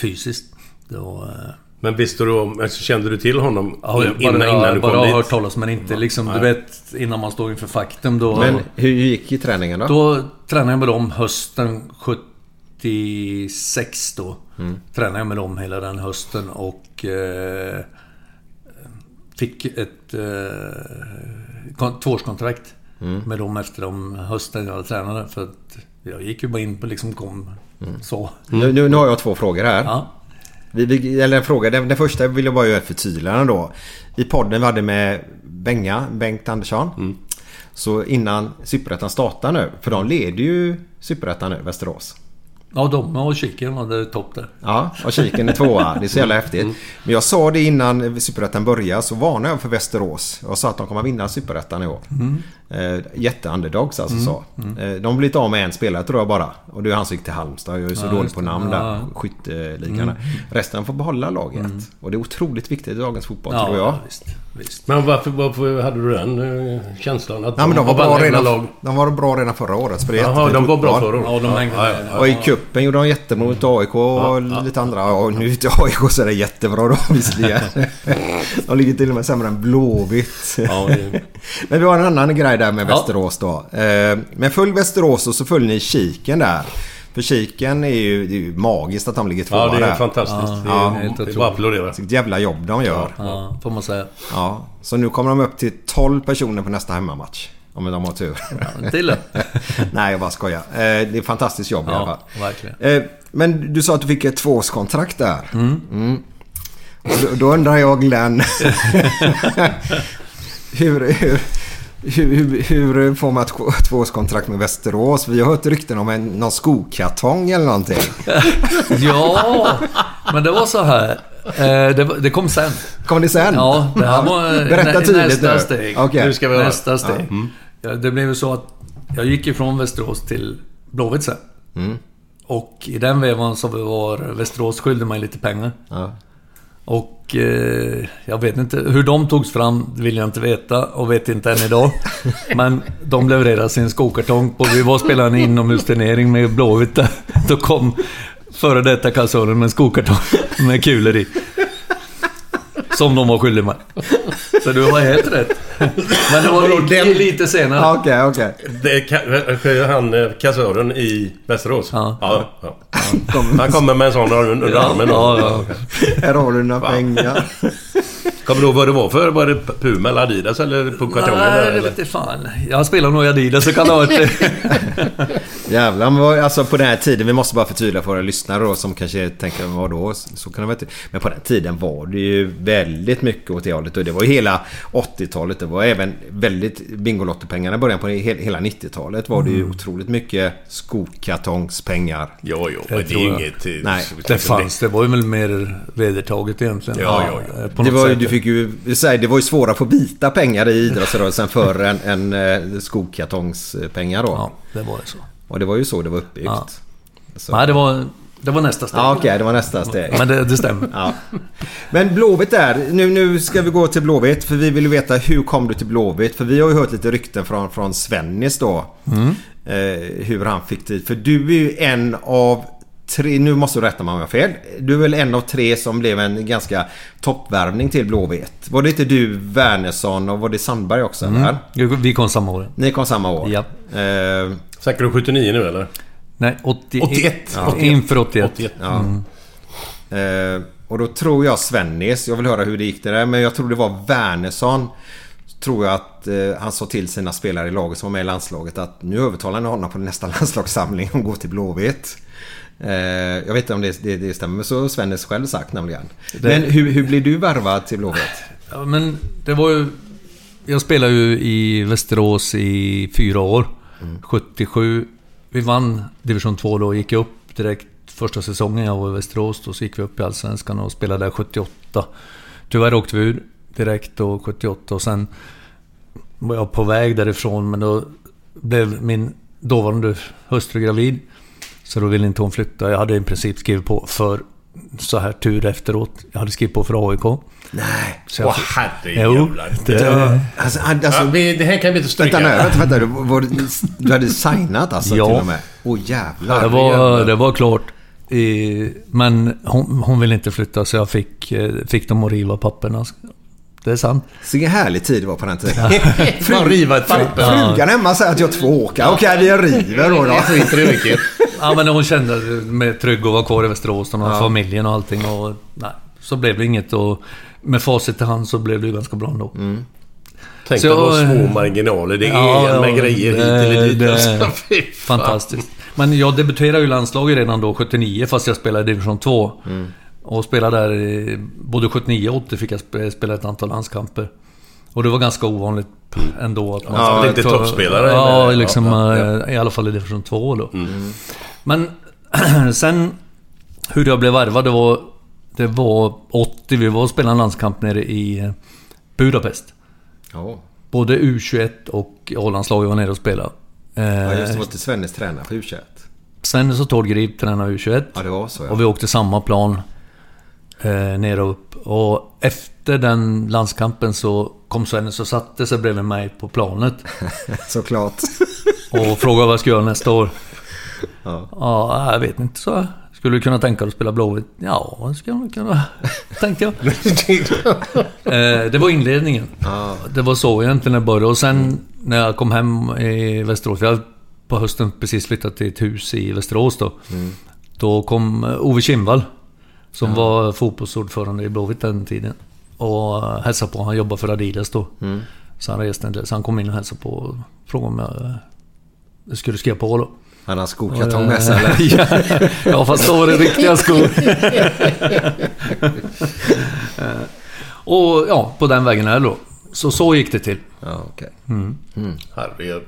Fysiskt. Det var... eh, Men visste du om... Alltså, kände du till honom Ja, bara, innan, innan du bara kom dit? hört talas men inte liksom, du Nej. vet, innan man står inför faktum då... Men hur gick i träningen då? Då tränade jag med dem hösten 76 då. Mm. Tränade jag med dem hela den hösten och... Eh, fick ett eh, kon- tvåårskontrakt Mm. med dem efter de hösten jag tränade. För att jag gick ju bara in på liksom kom så. Nu, nu, nu har jag två frågor här. Ja. Vi, vi, eller en fråga. Den, den första vill jag bara göra ett förtydligande då. I podden vi hade med Benga, Bengt Andersson. Så innan Superettan startar nu. För de leder ju Superettan nu, Västerås. Ja, de och Kiken hade topp där. Ja, och kiken är tvåa. Det är så jävla häftigt. Mm. Men jag sa det innan Superettan började så varnade jag för Västerås. Jag sa att de kommer vinna Superettan i år. Mm. Eh, Jätteunderdogs alltså Mm. sa. Eh, de har blivit av med en spelare tror jag bara. Och det är han som gick till Halmstad. Jag är så Ja, dålig på det. namn Ja. där. Skytteligan. Mm. Resten får behålla laget. Och det är otroligt viktigt i dagens fotboll Ja, tror jag. visst, visst. Men varför, varför hade du den eh, känslan? Att Ja, men de var, bra vann hela redan, lag? de var bra redan förra året. Spelade Jaha, jättefint de var bra förra året. Ja, de Ja, ja, ja. Och i kuppen gjorde de jättebra mot AIK och lite andra. Ja, och nu ute i AIK så är det jättebra då visserligen. De ligger till och med sämre än Blåvitt. Ja, Men vi har en annan grej där med Ja. Västerås då. Eh, Men följ Västerås och så följer ni Kiken där. För Kiken är ju, det är ju magiskt att de ligger tvåa Ja, det är där. fantastiskt. Ja, det, ja, är, helt det är otroligt. bara att applådera. Vilket jävla jobb de gör. Ja, får man säga. Ja, så nu kommer de upp till 12 personer på nästa hemmamatch. Om de har tur. Ja, till det. Nej, jag bara skojar. Eh, Det är ett fantastiskt jobb i alla fall. Ja, verkligen. Eh, Men du sa att du fick ett tvåårskontrakt där. Mm. Då, då undrar jag Glenn. hur, hur, hur, hur, får man ett två- tvåårskontrakt med Västerås? Vi har hört rykten om en, någon skokartong eller någonting. Ja, men det var så här. Eh, Det, det kom sen. Kommer det sen? Ja, det här var Berätta nä- tydligt nästa nu. steg. Okej. Nu ska vi. Nästa steg. Ja, det blev ju så att jag gick ifrån Västerås till Blåvitt sen. Mm. Och i den vevan så var Västerås skyldig mig lite pengar. Ja. Och eh, jag vet inte hur de togs fram, vill jag inte veta och vet inte än idag. Men de levererade sin skokartong och vi var och spelade en inomhusturnering med Blåvitt där. Då kom före detta kassören med en skokartong med kulor i. Som de var skyldiga mig. Så du har helt rätt. Men det var lite, lite senare. Ja, Okej, okej. Det är ka- han eh, kassören i Västerås? Ja. ja, ja. Han kommer med en sån under Ja, armen. ja. Här har du dina pengar. Kommer du ihåg vad det var för? Var det Puma eller Adidas eller på kartongen? Nej, det eller? vet jag fan. Jag spelar nog i Adidas så kan det ha det. Jävlar, men alltså på den här tiden, vi måste bara förtydliga för våra lyssnare då som kanske tänker vad då? Så kan det vara inte. Men på den tiden var det ju väldigt mycket åt det hållet och det var ju hela 80-talet. Det var även väldigt Bingolotto-pengarna i början på he- hela 90-talet var det ju otroligt mycket skokartongspengar. Ja, ja, men det är inget... eh, Nej, Det fanns, det var ju väl mer vedertaget egentligen. Ja, ja, ja. Det var, ju, du fick ju, det var ju svårare att få vita pengar i idrottsrörelsen för en, en eh, skokartongspengar då. Ja, det var det så. Och det var ju så det var uppbyggt. Ja. Så. Nej, det var, det var nästa steg. Ja, okej, det var nästa steg. Men det, det stämmer. Ja. Men Blåvitt där. Nu, nu ska vi gå till Blåvitt. För vi vill ju veta hur kom du till Blåvitt? För vi har ju hört lite rykten från, från Svennis då. Eh, hur han fick dit. För du är ju en av tre... Nu måste du rätta mig om jag har fel. Du är väl en av tre som blev en ganska toppvärvning till Blåvitt. Var det inte du, Wernersson och var det Sandberg också? Eller? Vi kom samma år. Ni kom samma år? Ja. Eh, Snackar du 79 nu eller? Nej, 80, 81. Ja. Inför 81. 81. Ja. Eh, och då tror jag Svennis, jag vill höra hur det gick det där, men jag tror det var Wernersson. Tror jag att eh, han sa till sina spelare i laget som var med i landslaget att nu övertalar ni honom på nästa landslagssamling och gå till Blåvitt. Eh, jag vet inte om det, det, det stämmer, men så har Svennis själv sagt nämligen. Det- Men hur, hur blev du värvad till Blåvitt? Ja, men det var ju... Jag spelade ju i Västerås i fyra år. 77. Vi vann division 2 då och gick upp direkt första säsongen jag var i Västerås. Då så gick vi upp i Allsvenskan och spelade där 78. Tyvärr åkte vi ur direkt då 78 och sen var jag på väg därifrån men då blev min dåvarande hustru gravid. Så då ville inte hon flytta. Jag hade i princip skrivit på för så här tur efteråt. Jag hade skrivit på för AIK. Nej. Så jag, Åh herrejävlar. det, Alltså, alltså, Ja, det här kan vi inte stryka. vänta nu, vänta, vänta. Du, var, du hade signat alltså Ja. till och med? Åh jävlar. det, var, det var klart. Eh, Men hon, hon ville inte flytta så jag fick, eh, fick dem att riva papperna. Det är sant. Så vilken härlig tid det var på den tiden. Man riva ett papper. Frugan hemma säger att jag har två åkare. Okej, vi river då. då. Jag skiter. Ja men hon kände med trygg att vara kvar i Västerås och ja. familjen och allting och... Nej, så blev det inget och... Med facit i hand så blev det ju ganska bra ändå. Tänk Så, dig vad små marginaler det är ja, med ja, grejer hit eller dit. det- Alltså. Fantastiskt. Men jag debuterade ju i landslaget redan då, 79, fast jag spelade i division 2. Och spelade där, i- både 79 och 80 fick jag sp- spela ett antal landskamper. Och det var ganska ovanligt ändå att man... Ja, lite toppspelare, Ja, liksom Ja, ja, eh, i alla fall i division 2 då. Men sen hur jag blev värvad, det var... Det var 80, vi var och spelade en landskamp nere i eh, Budapest. Ja, Både U21 och A-landslaget var nere och spelade. Ja, just det. Eh, var inte Svennes tränare på U21. Svennis och Tord Grip tränade U21. Ja, det var så ja. Och vi åkte samma plan. Eh, ner och upp. Och efter den landskampen så kom Svennis och satte sig bredvid mig på planet. Såklart. Och frågade vad jag ska göra nästa år. Ja. Ja, jag vet inte, så jag. Skulle du kunna tänka dig att spela Blåvitt? Ja, det skulle jag kunna. Tänkte jag. Eh, det var inledningen. Det var så egentligen det började. Och sen när jag kom hem i Västerås. Jag på hösten precis flyttat till ett hus i Västerås då. Då kom eh, Ove Kindvall. Som var fotbollsordförande i Blåvitt den tiden. Och eh, hälsade på. Han jobbade för Adidas då. Så han reste en del. Så han kom in och hälsade på och frågade om jag eh, skulle skriva på då. Han har skokartong med sig eller? ja, ja, fast då var det riktiga skor. Eh, och ja, på den vägen är det då. Så så gick det till. Ja, okej. Herregud.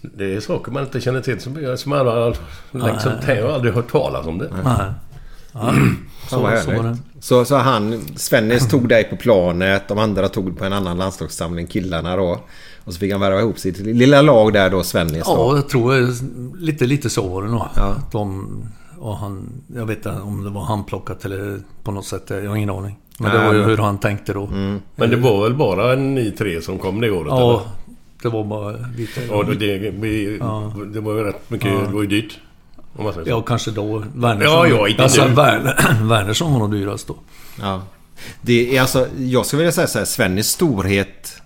Det är saker man inte känner till som, som alla liksom, jag har aldrig hört talas om det. Nej. Så var härligt. det. Så, så han, Svennis tog dig på planet, de andra tog på en annan landslagssamling, killarna då. Och så fick han värva ihop sitt lilla lag där då, Svennis då. Ja, jag tror det, lite, lite så var det nog. Ja. De, och han, jag vet inte om det var handplockat eller på något sätt. Jag har ingen aning. Men det Nej, var ju hur han tänkte då. Men det var väl bara ni tre som kom det året? Ja, det var bara vi tre. eller? Ja, det, det, vi, det var ju rätt mycket... Det var ju dyrt. Om man säger så. Ja, kanske då. Wernersson. Ja, ja, inte alltså, nu. Wernersson var nog dyrast då. Ja. Det är alltså, jag skulle vilja säga så här, Svennis storhet,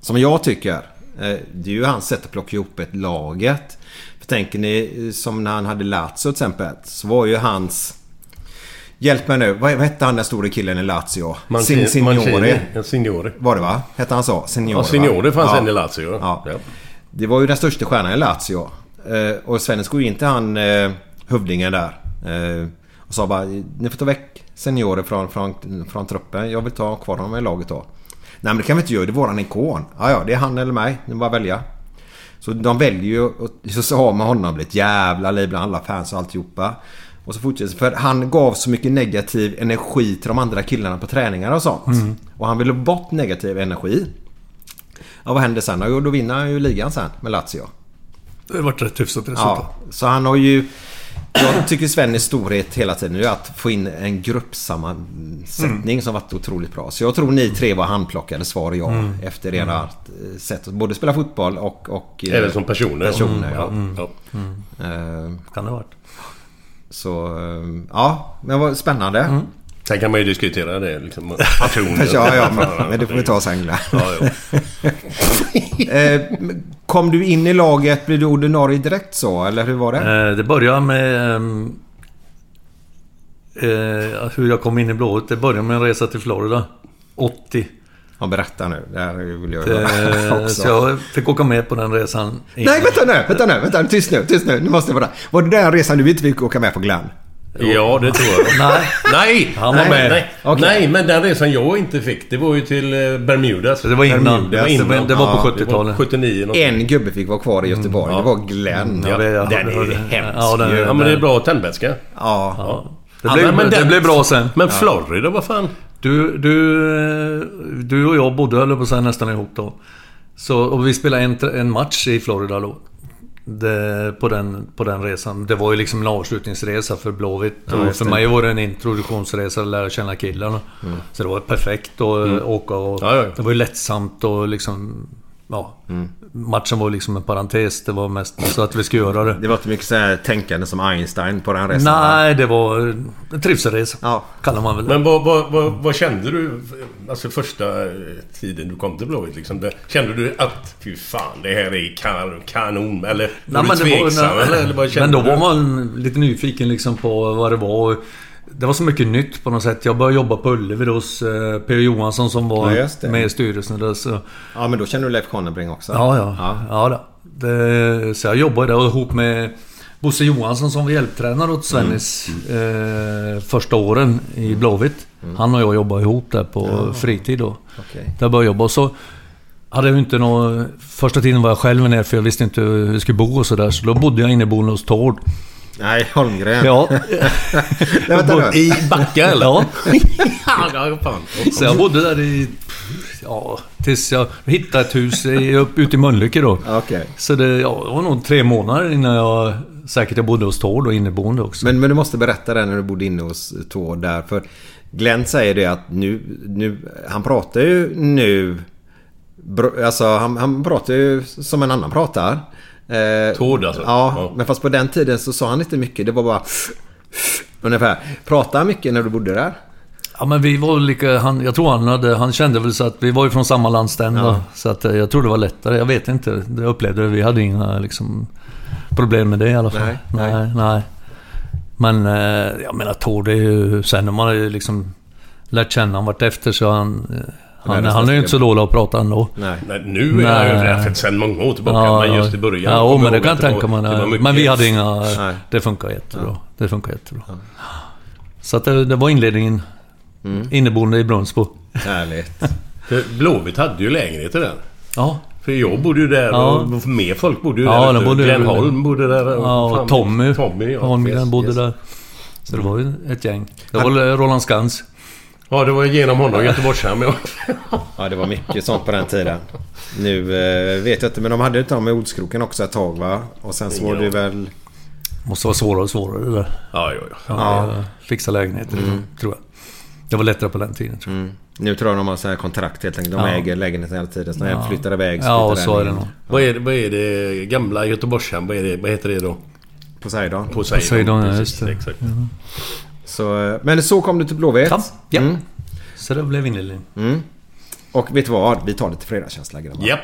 som jag tycker, eh, det är ju hans sätt att plocka ihop ett laget. För tänker ni, eh, som när han hade Lazio till exempel, så var ju hans... Hjälp mig nu, vad vad hette han den store killen i Lazio? Sin, Signore. Mancini. Ja, Signore. Var det va? Hette han så? Signore, Ja, Signore fanns va? en i Lazio. Ja. Ja. Det var ju den största stjärnan i Lazio. Eh, och Svennis går in till han eh, hövdingen där. Eh, och sa bara ni får ta väck Seniore från, från, från truppen. Jag vill ta kvar honom i laget då. Nej men det kan vi inte göra. Det är våran ikon. Ja ja, det är han eller mig. Ni bara välja. Så de väljer ju och så, har man honom blivit jävla liv bland alla fans och alltihopa. Och så fortsätter För han gav så mycket negativ energi till de andra killarna på träningar och sånt. Och han ville bort negativ energi. Ja, vad händer sen? Jo, då vinner han ju ligan sen med Lazio. Det har varit rätt hyfsat resultat. Ja, så han har ju... Jag tycker Svennis storhet hela tiden är att få in en gruppsammansättning som varit otroligt bra. Så jag tror ni tre var handplockade, svar ja. Efter era eh, sätt att både spela fotboll och... och eh, Även som personer. Personer, ja. ja. eh, Kan det ha varit. Så... eh, Ja, men vad spännande. Sen kan man ju diskutera det liksom. Personer. Ja, ja, men, men det får vi ta sen. Ja, ja. Eh, Kom du in i laget, blev du ordinarie direkt så? Eller hur var det? Eh, det började med... ehm, eh, hur jag kom in i Blåvitt. Det började med en resa till Florida. 80. Ja, berätta nu. Det här vill jag höra Eh, också. så jag fick åka med på den resan. Nej, vänta nu! Vänta nu! Vänta, tyst nu! Tyst nu! Nu måste jag vara. Var det den resan du inte fick åka med på Glenn? Ja, det tror jag. Nej, Nej! Han var nej, med. Nej, Okej. nej, men den resan jag inte fick, det var ju till eh, Bermudas. det var innan. Bermuda, Det var, innan. det var på Ja, Det var 70-talet. 79 något. En gubbe fick vara kvar i Göteborg. Det var Glenn. Ja, det- den är hemsk ja, den- ju. Ja, men det är bra tändvätska. Ja. Ja. Det blev, Ja, men det den- blev bra sen. Men Florida, vad fan? Du, du, eh, du och jag bodde, höll på att säga, nästan ihop då. Så, och vi spelade en, en match i Florida då. Det, på, den, på den resan. Det var ju liksom en avslutningsresa för Blåvitt. Ja, för mig var det en introduktionsresa att lära känna killarna. Mm. Så det var perfekt att Mm. åka och... Ja, ja. Det var ju lättsamt och liksom... Ja. Mm. Matchen var liksom en parentes. Det var mest så att vi skulle göra det. Det var inte mycket så här tänkande som Einstein på den resan. Nej, det var en trivselresa. Ja. Kallar man väl det. Men vad, vad, vad, vad kände du alltså första tiden du kom till Blåvitt? Liksom? Det- Kände du att fy fan, det här är kan, kanon? Eller var Nej, du men, det var, tveksam? nej, eller, eller vad men då du? var man lite nyfiken liksom på vad det var. Det var så mycket nytt på något sätt. Jag började jobba på Ullevi hos eh, P.O. Johansson som var Ja, med i styrelsen där. Så, Ja, men då känner du Leif Konnerbring också? ja, ja. ja. då. Det, så jag jobbade där ihop med Bosse Johansson som var hjälptränare åt Svennis Mm. eh, första åren i Blåvitt. Han och jag jobbade ihop där på fritid då. Okej. Där började jag jobba. Och så hade jag inte nå Första tiden var jag själv ner för jag visste inte hur jag skulle bo och sådär. Så då bodde jag inneboende hos Tord. Nej, Holmgren. Ja. Nej, vänta nu. I Backa eller? Ja. ja, fan. Så jag bodde där i... Ja, tills jag hittade ett hus i, upp, ute i Mölnlycke då. Okej. Så det, ja, det var nog tre månader innan jag... Säkert jag bodde hos Tord och inneboende också. Men, men du måste berätta det när du bodde inne hos Tord där. För Glenn säger det att nu... nu han pratar ju nu... Alltså han, han pratar ju som en annan pratar. Eh, Tord alltså? Ja, Ja. men fast på den tiden så sa han inte mycket. Det var bara... Ungefär. Pratade han mycket när du bodde där? Ja men vi var lika... Han, jag tror han hade... Han kände väl så att vi var ju från samma landsända. Så att eh, jag tror det var lättare. Jag vet inte. Jag upplevde det. Vi hade inga liksom... Problem med det i alla fall. Nej, nej. nej. nej. Men eh, jag menar Tord är ju... Sen när man har ju liksom lärt känna honom vartefter så han... Han, han är ju inte så dålig att prata ändå. Nej. Nej, nu är han ju det sen många år tillbaka. men just i början. Ja, men det kan jag tänka mig. Men vi hade inga... Nej. Det funkar jättebra. Det funkar jättebra. Så att det, det var inledningen. Mm. Inneboende i Brunnsbo. Härligt. Blåvitt hade ju lägenheter där. Ja. För jag bodde ju där Ja. och mer folk bodde ju Ja, där. ute. bodde- Glenn Holm bodde där. Ja, och Tommy. Tommy ja. Holmgren Yes, bodde yes. där. Så det var ju ett gäng. Det var Roland Skans. Ja, det var genom honom. Göteborgshamn. ja. Ja, det var mycket sånt på den tiden. Nu eh, vet jag inte, men de hade ju inte de med Olskroken också ett tag va? Och sen så var det väl... Måste vara svårare och svårare det där. Ja, ja, ja. Ja, Fixa lägenheter, tror jag. Det var lättare på den tiden tror jag. Mm. Nu tror jag de har så här kontrakt helt enkelt. De Ja. äger lägenheten hela tiden. Så när en flyttar iväg så Ja, och så är det nog. Vad är, det, vad är det gamla Göteborgshamn? Vad, är det, vad heter det då? Poseidon. Poseidon. Poseidon, ja, just det. Exakt. Så, eh, men så kom du till Blåvitt. Ja. ja. Mm. Så det blev inledningen. Mm. Och vet du vad? Vi tar lite fredagskänsla grabbar. Japp.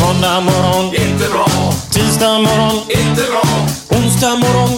Måndag morgon, inte bra. Tisdag morgon, inte bra. Onsdag morgon.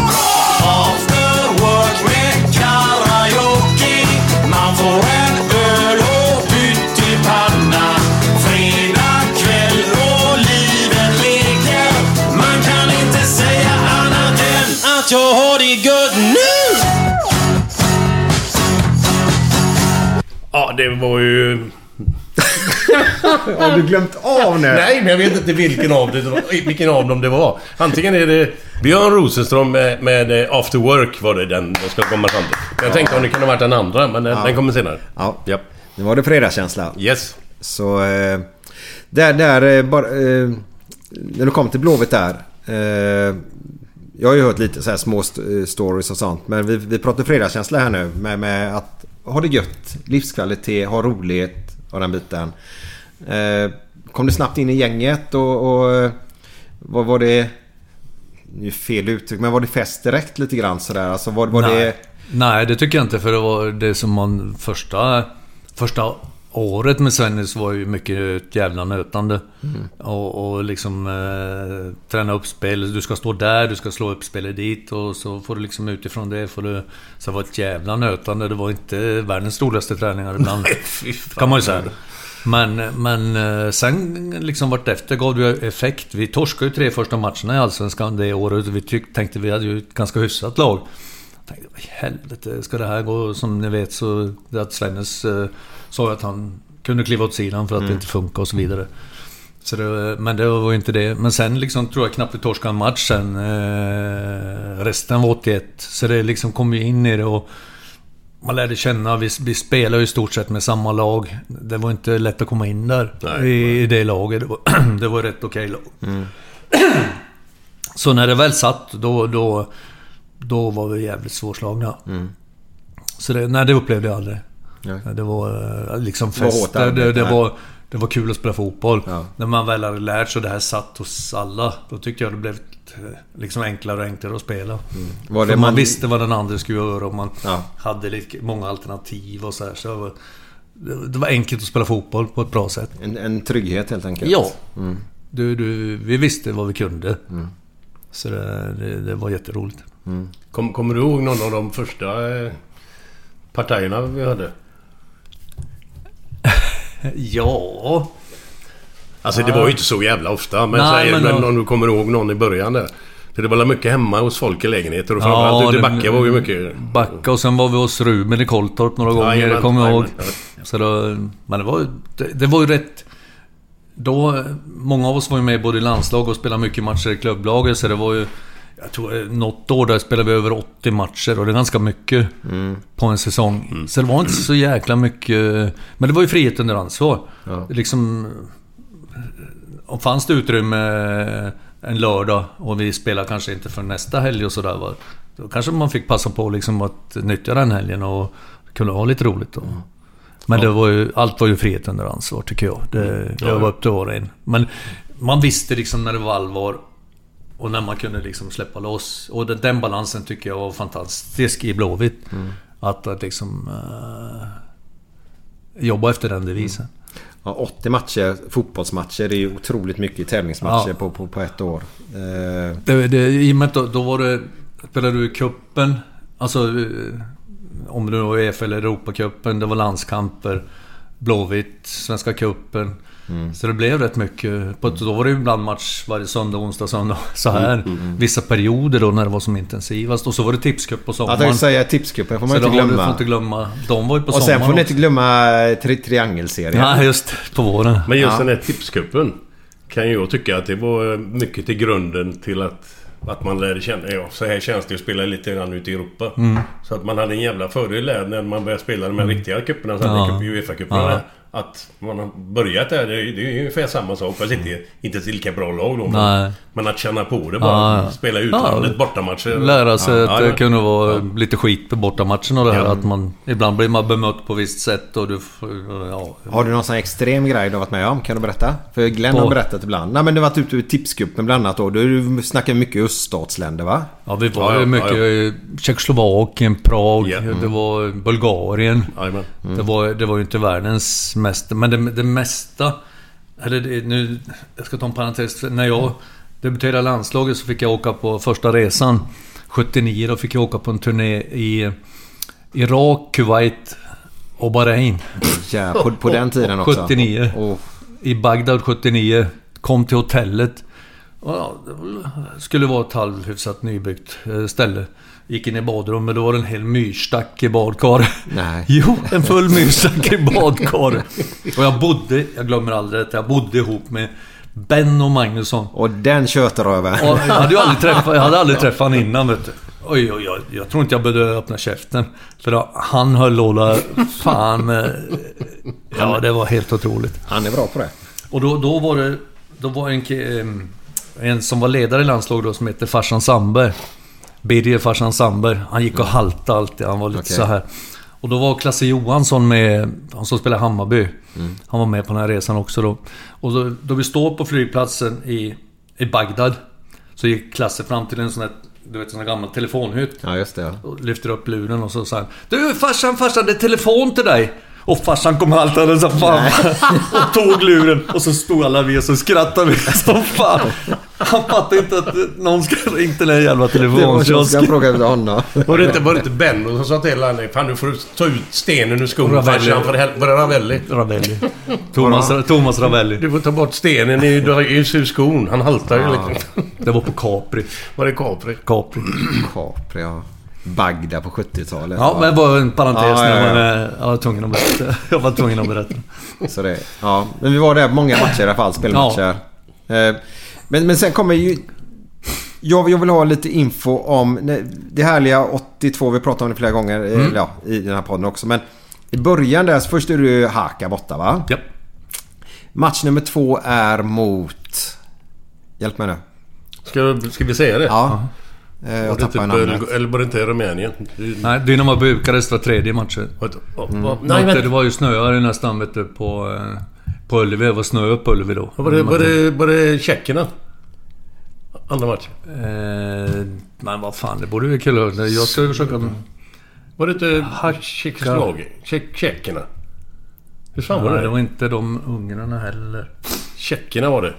Det var ju... Har du glömt av nu? Nej, men jag vet inte vilken av, det, vilken av dem det var. Antingen är det Björn Rosenström med, med eh, After Work var det den jag ska komma fram till. Men Jag tänkte om det kunde ha varit den andra, men den, den kommer senare. Ja. Japp. Nu var det fredagskänsla. Yes. Så... Eh, där, där eh, bara... Eh, när du kom till Blåvitt där. Eh, jag har ju hört lite så här små st- eh, stories och sånt. Men vi, vi pratar fredagskänsla här nu. Med, med att ha det gött, livskvalitet, ha roligt och den biten. Eh, kom du snabbt in i gänget och, och eh, vad var det... Nu är fel uttryck, men var det fest direkt lite grann sådär? Alltså var, var Nej. det... Nej, det tycker jag inte. För det var det som man första... Första året med Svennis var ju mycket ett jävla nötande. Mm. Och, och liksom eh, träna upp spel. Du ska stå där, du ska slå upp spelet dit och så får du liksom utifrån det får du... Så det var ett jävla nötande. Det var inte världens roligaste träningar ibland. kan man ju säga. Men, men eh, sen liksom vartefter gav det effekt. Vi torskade ju tre första matcherna i Allsvenskan det året. Vi tyck, tänkte vi hade ju ett ganska hyfsat lag. tänkte, vad i helvete, ska det här gå? Som ni vet så... det Att Svennes eh, sa att han kunde kliva åt sidan för att det inte funkar och så vidare. Så det, men det var ju inte det. Men sen liksom tror jag knappt vi torskade en match sen. Eh, resten var 81. Så det liksom kom ju in i det och... Man lärde känna, vi, vi spelade ju i stort sett med samma lag. Det var inte lätt att komma in där Nej. i, i det laget. Det var, det var ett okej lag. Så när det väl satt, då, då, då var vi jävligt svårslagna. Så det, nej, det upplevde jag aldrig. Nej. Det var eh, liksom Det var hårt fest. Det, det, var, det var kul att spela fotboll. Ja. När man väl hade lärt sig och det här satt hos alla. Då tyckte jag det blev eh, liksom enklare och enklare att spela. Var För det man, man- visste vad den andra skulle göra och man Ja. hade lite, många alternativ och så här. Så det, var, det, det var enkelt att spela fotboll på ett bra sätt. En, en trygghet helt enkelt? Ja. Du, du, vi visste vad vi kunde. Så det, det, det var jätteroligt. Kom, kommer du ihåg någon av de första eh, partierna vi hade? Ja... Alltså det var ju inte så jävla ofta. Men, Nej, säg, men men, då- om du kommer ihåg någon i början där. För det var väl mycket hemma hos folk i lägenheter och framförallt ute i det- Backa var ju mycket... Backa och sen var vi hos Ruben i Kolltorp några gånger, Jajamän, det kommer jag ihåg. Så då, men det var, det, det var ju rätt... Då, många av oss var ju med både i landslag och spelade mycket matcher i klubblaget, så det var ju... Jag tror eh, något år där spelade vi över 80 matcher och det är ganska mycket på en säsong. Så det var inte så jäkla mycket... Men det var ju frihet under ansvar. Det Liksom... Om fanns det utrymme en lördag och vi spelade kanske inte för nästa helg och sådär. Då kanske man fick passa på liksom att nyttja den helgen och kunna ha lite roligt. Och, men det var ju, allt var ju frihet under ansvar tycker jag. Det, det var upp till var och en. Men man visste liksom när det var allvar och när man kunde liksom släppa loss. Och den, den balansen tycker jag var fantastisk i Blåvitt. Att, att liksom... eh, jobba efter den devisen. Ja, 80 matcher, fotbollsmatcher, det är ju otroligt mycket tävlingsmatcher Ja. på, på, på ett år. Eh, Det, det, I och med att då, då var det... Spelade du i cupen, alltså... eh, Om det var EF eller Europacupen, det var landskamper. Blåvitt, Svenska cupen. Så det blev rätt mycket. På, då var det ju ibland match varje söndag, onsdag, söndag. Så här. Vissa perioder då när det var som intensivast. Och så var det tipscup på jag sommaren. tänkte säga tipscupen får man så inte glömma. får inte glömma. De var ju på Och sen sommaren får ni inte glömma tri triangelserien. Nej, just på våren. Men just Ja. den här tipscupen kan ju jag tycka att det var mycket till grunden till att, att man lärde känna... Ja, så här känns det att spela lite grann ute i Europa. Mm. Så att man hade en jävla fördel där när man började spela de här riktiga cuperna. Så Ja. ja. Uefa-cuperna. Ja. Att man har börjat där, det är, det är ungefär samma sak. Fast inte, inte ett lika bra lag då. Nej. Men, men att känna på det bara. Ja. Spela utlandet, Ja. bortamatcher. Lära sig Ja, att det ja. kunde vara lite skit på bortamatchen och det här Ja. att man... Ibland blir man bemött på visst sätt och du Har du någon sån extrem grej du har varit med om? Kan du berätta? För Glenn På- har berättat ibland. Nej men du har varit ute i tipscupen bland annat då. Du snackar mycket öststatsländer va? Ja, vi var Ja, ju ja, mycket ja, i Tjeckoslovakien, Prag, Ja. det var Bulgarien. Jajamän. Det, var, det var ju inte världens mesta, men det, det mesta... Eller det, nu, jag ska ta en parentes. När jag debuterade i landslaget så fick jag åka på första resan. 79, då fick jag åka på en turné i Irak, Kuwait och Bahrain. Ja, på, på den tiden också. 79. Och, I Bagdad 79. Kom till hotellet. Ja, det skulle vara ett halvhyfsat nybyggt eh, ställe. Gick in i badrummet, då var det en hel myrstack i badkar. Nej. Jo, en full myrstack i badkar. Och jag bodde, jag glömmer aldrig detta, jag bodde ihop med Benno Magnusson. och den tjötröven. Och jag hade ju aldrig träffat, jag hade aldrig träffat honom innan vet du. Oj, oj, oj. Jag tror inte jag behövde öppna käften. För då, han höll låda... Fan... eh, Ja, det var helt otroligt. Han är bra på det. Och då, då var det... Då var en, en som var ledare i landslaget då som hette Farsan Sandberg. Birger Farsan Sandberg. Han gick och haltade alltid. Han var lite Okej. så här. Och då var Klasse Johansson med, han som spelar Hammarby. Han var med på den här resan också då. Och då, då vi står på flygplatsen i, i Bagdad. Så gick Klasse fram till en sån här, du vet sån gammal telefonhytt. Ja, just det. Ja. Och lyfter upp luren och så han Du farsan, farsan, det är telefon till dig! Och farsan kom haltande som fan och tog luren och så stod alla vi och så skrattade vi som fan. Han fattade inte att någon ska ringt den här jävla så jag telefonkiosken. fråga efter honom. Var det inte, var det inte Benno som sa till honom Fan nu får du ta ut stenen ur skon farsan Var det Ravelli? Ravelli. Thomas, Thomas Ravelli. Du får ta bort stenen i- ur skon. Han haltar ju liksom. Det var på Capri. Var det Capri? Capri. Capri, ja. Bagdad på 70-talet. Ja, men det var en parentes Ja, ja, när ja. man... eh, Jag var tvungen att berätta. Jag var tvungen att berätta. Så det, ja. Men vi var där många matcher i alla fall, spelmatcher. Eh, Men, men sen kommer ju... Jag, jag vill ha lite info om det härliga 82. Vi pratat om det flera gånger eh, Mm. ja, i den här podden också. Men i början där, så först är det Haka borta va? Ja. Match nummer två är mot... Hjälp mig nu. Ska, ska vi säga det? Ja. Eh, Var Jag det inte tappar namnet. Böl- Eller var det inte Rumänien? Nej, Dynamo Bukarest var tredje matchen. Mm. Nej, Nej, det men... var ju snöare nästan vet du, på, eh, på Ullevi. Det var snö på Ullevi då. Var det, var det, var det tjeckerna? Andra matchen? Eh, men vad fan, det borde vi kunna... Jag ska försöka... Var det inte Tjeckoslovakien? Tjeck- Tjeckerna? Hur fan var det? det var inte de ungrarna heller. Tjeckerna var det.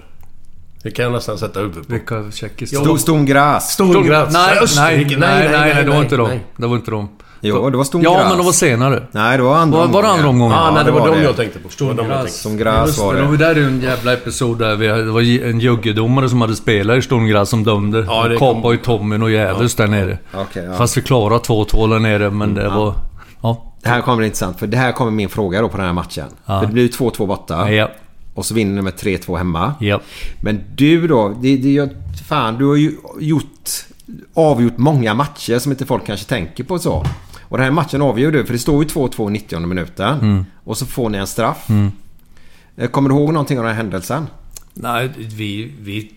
Det kan jag nästan sätta huvudet på. Vilka tjeckiska... Stor, Ston Graz. Stor Graz. Nej, nej, nej, nej, nej, det var inte de. Det var inte de. Jo, det var Ston Ja, men det var senare. Nej, det var andra Var, var det andra omgången? Ah, nej, det var, det. de jag tänkte på. Det var de jag tänkte Ston Graz Just var det, det det. där en jävla episod där vi, det var en juggedomare som hade spelat i Sturmgras som dömde. Ja, det Ja, kom- Kapade ju Tommy och jävels där nere. Okej, ja. Fast vi klarade 2-2 där nere, men det var... Ja. Det här kommer bli intressant för det här kommer min fråga då på den här matchen. Ja. För det blir ju 2-2 borta. Ja. Och så vinner ni med 3-2 hemma. Ja. Men du då, det, det, gör- fan du har ju gjort, avgjort många matcher som inte folk kanske tänker på så. Och den här matchen avgör du, för det står ju 2-2 i 90 minuten. Mm. Och så får ni en straff. Eh, Kommer du ihåg någonting av den här händelsen? Nej, vi... vi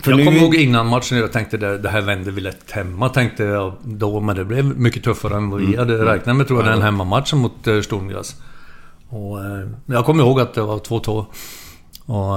För jag nu- kommer ihåg innan matchen, jag tänkte det, det här vänder vi lätt hemma, tänkte jag då. Men det blev mycket tuffare än vad vi hade räknat med, tror jag, den hemmamatchen mot uh, Sturmgras. Och eh, jag kommer ihåg att det var 2-2. Och...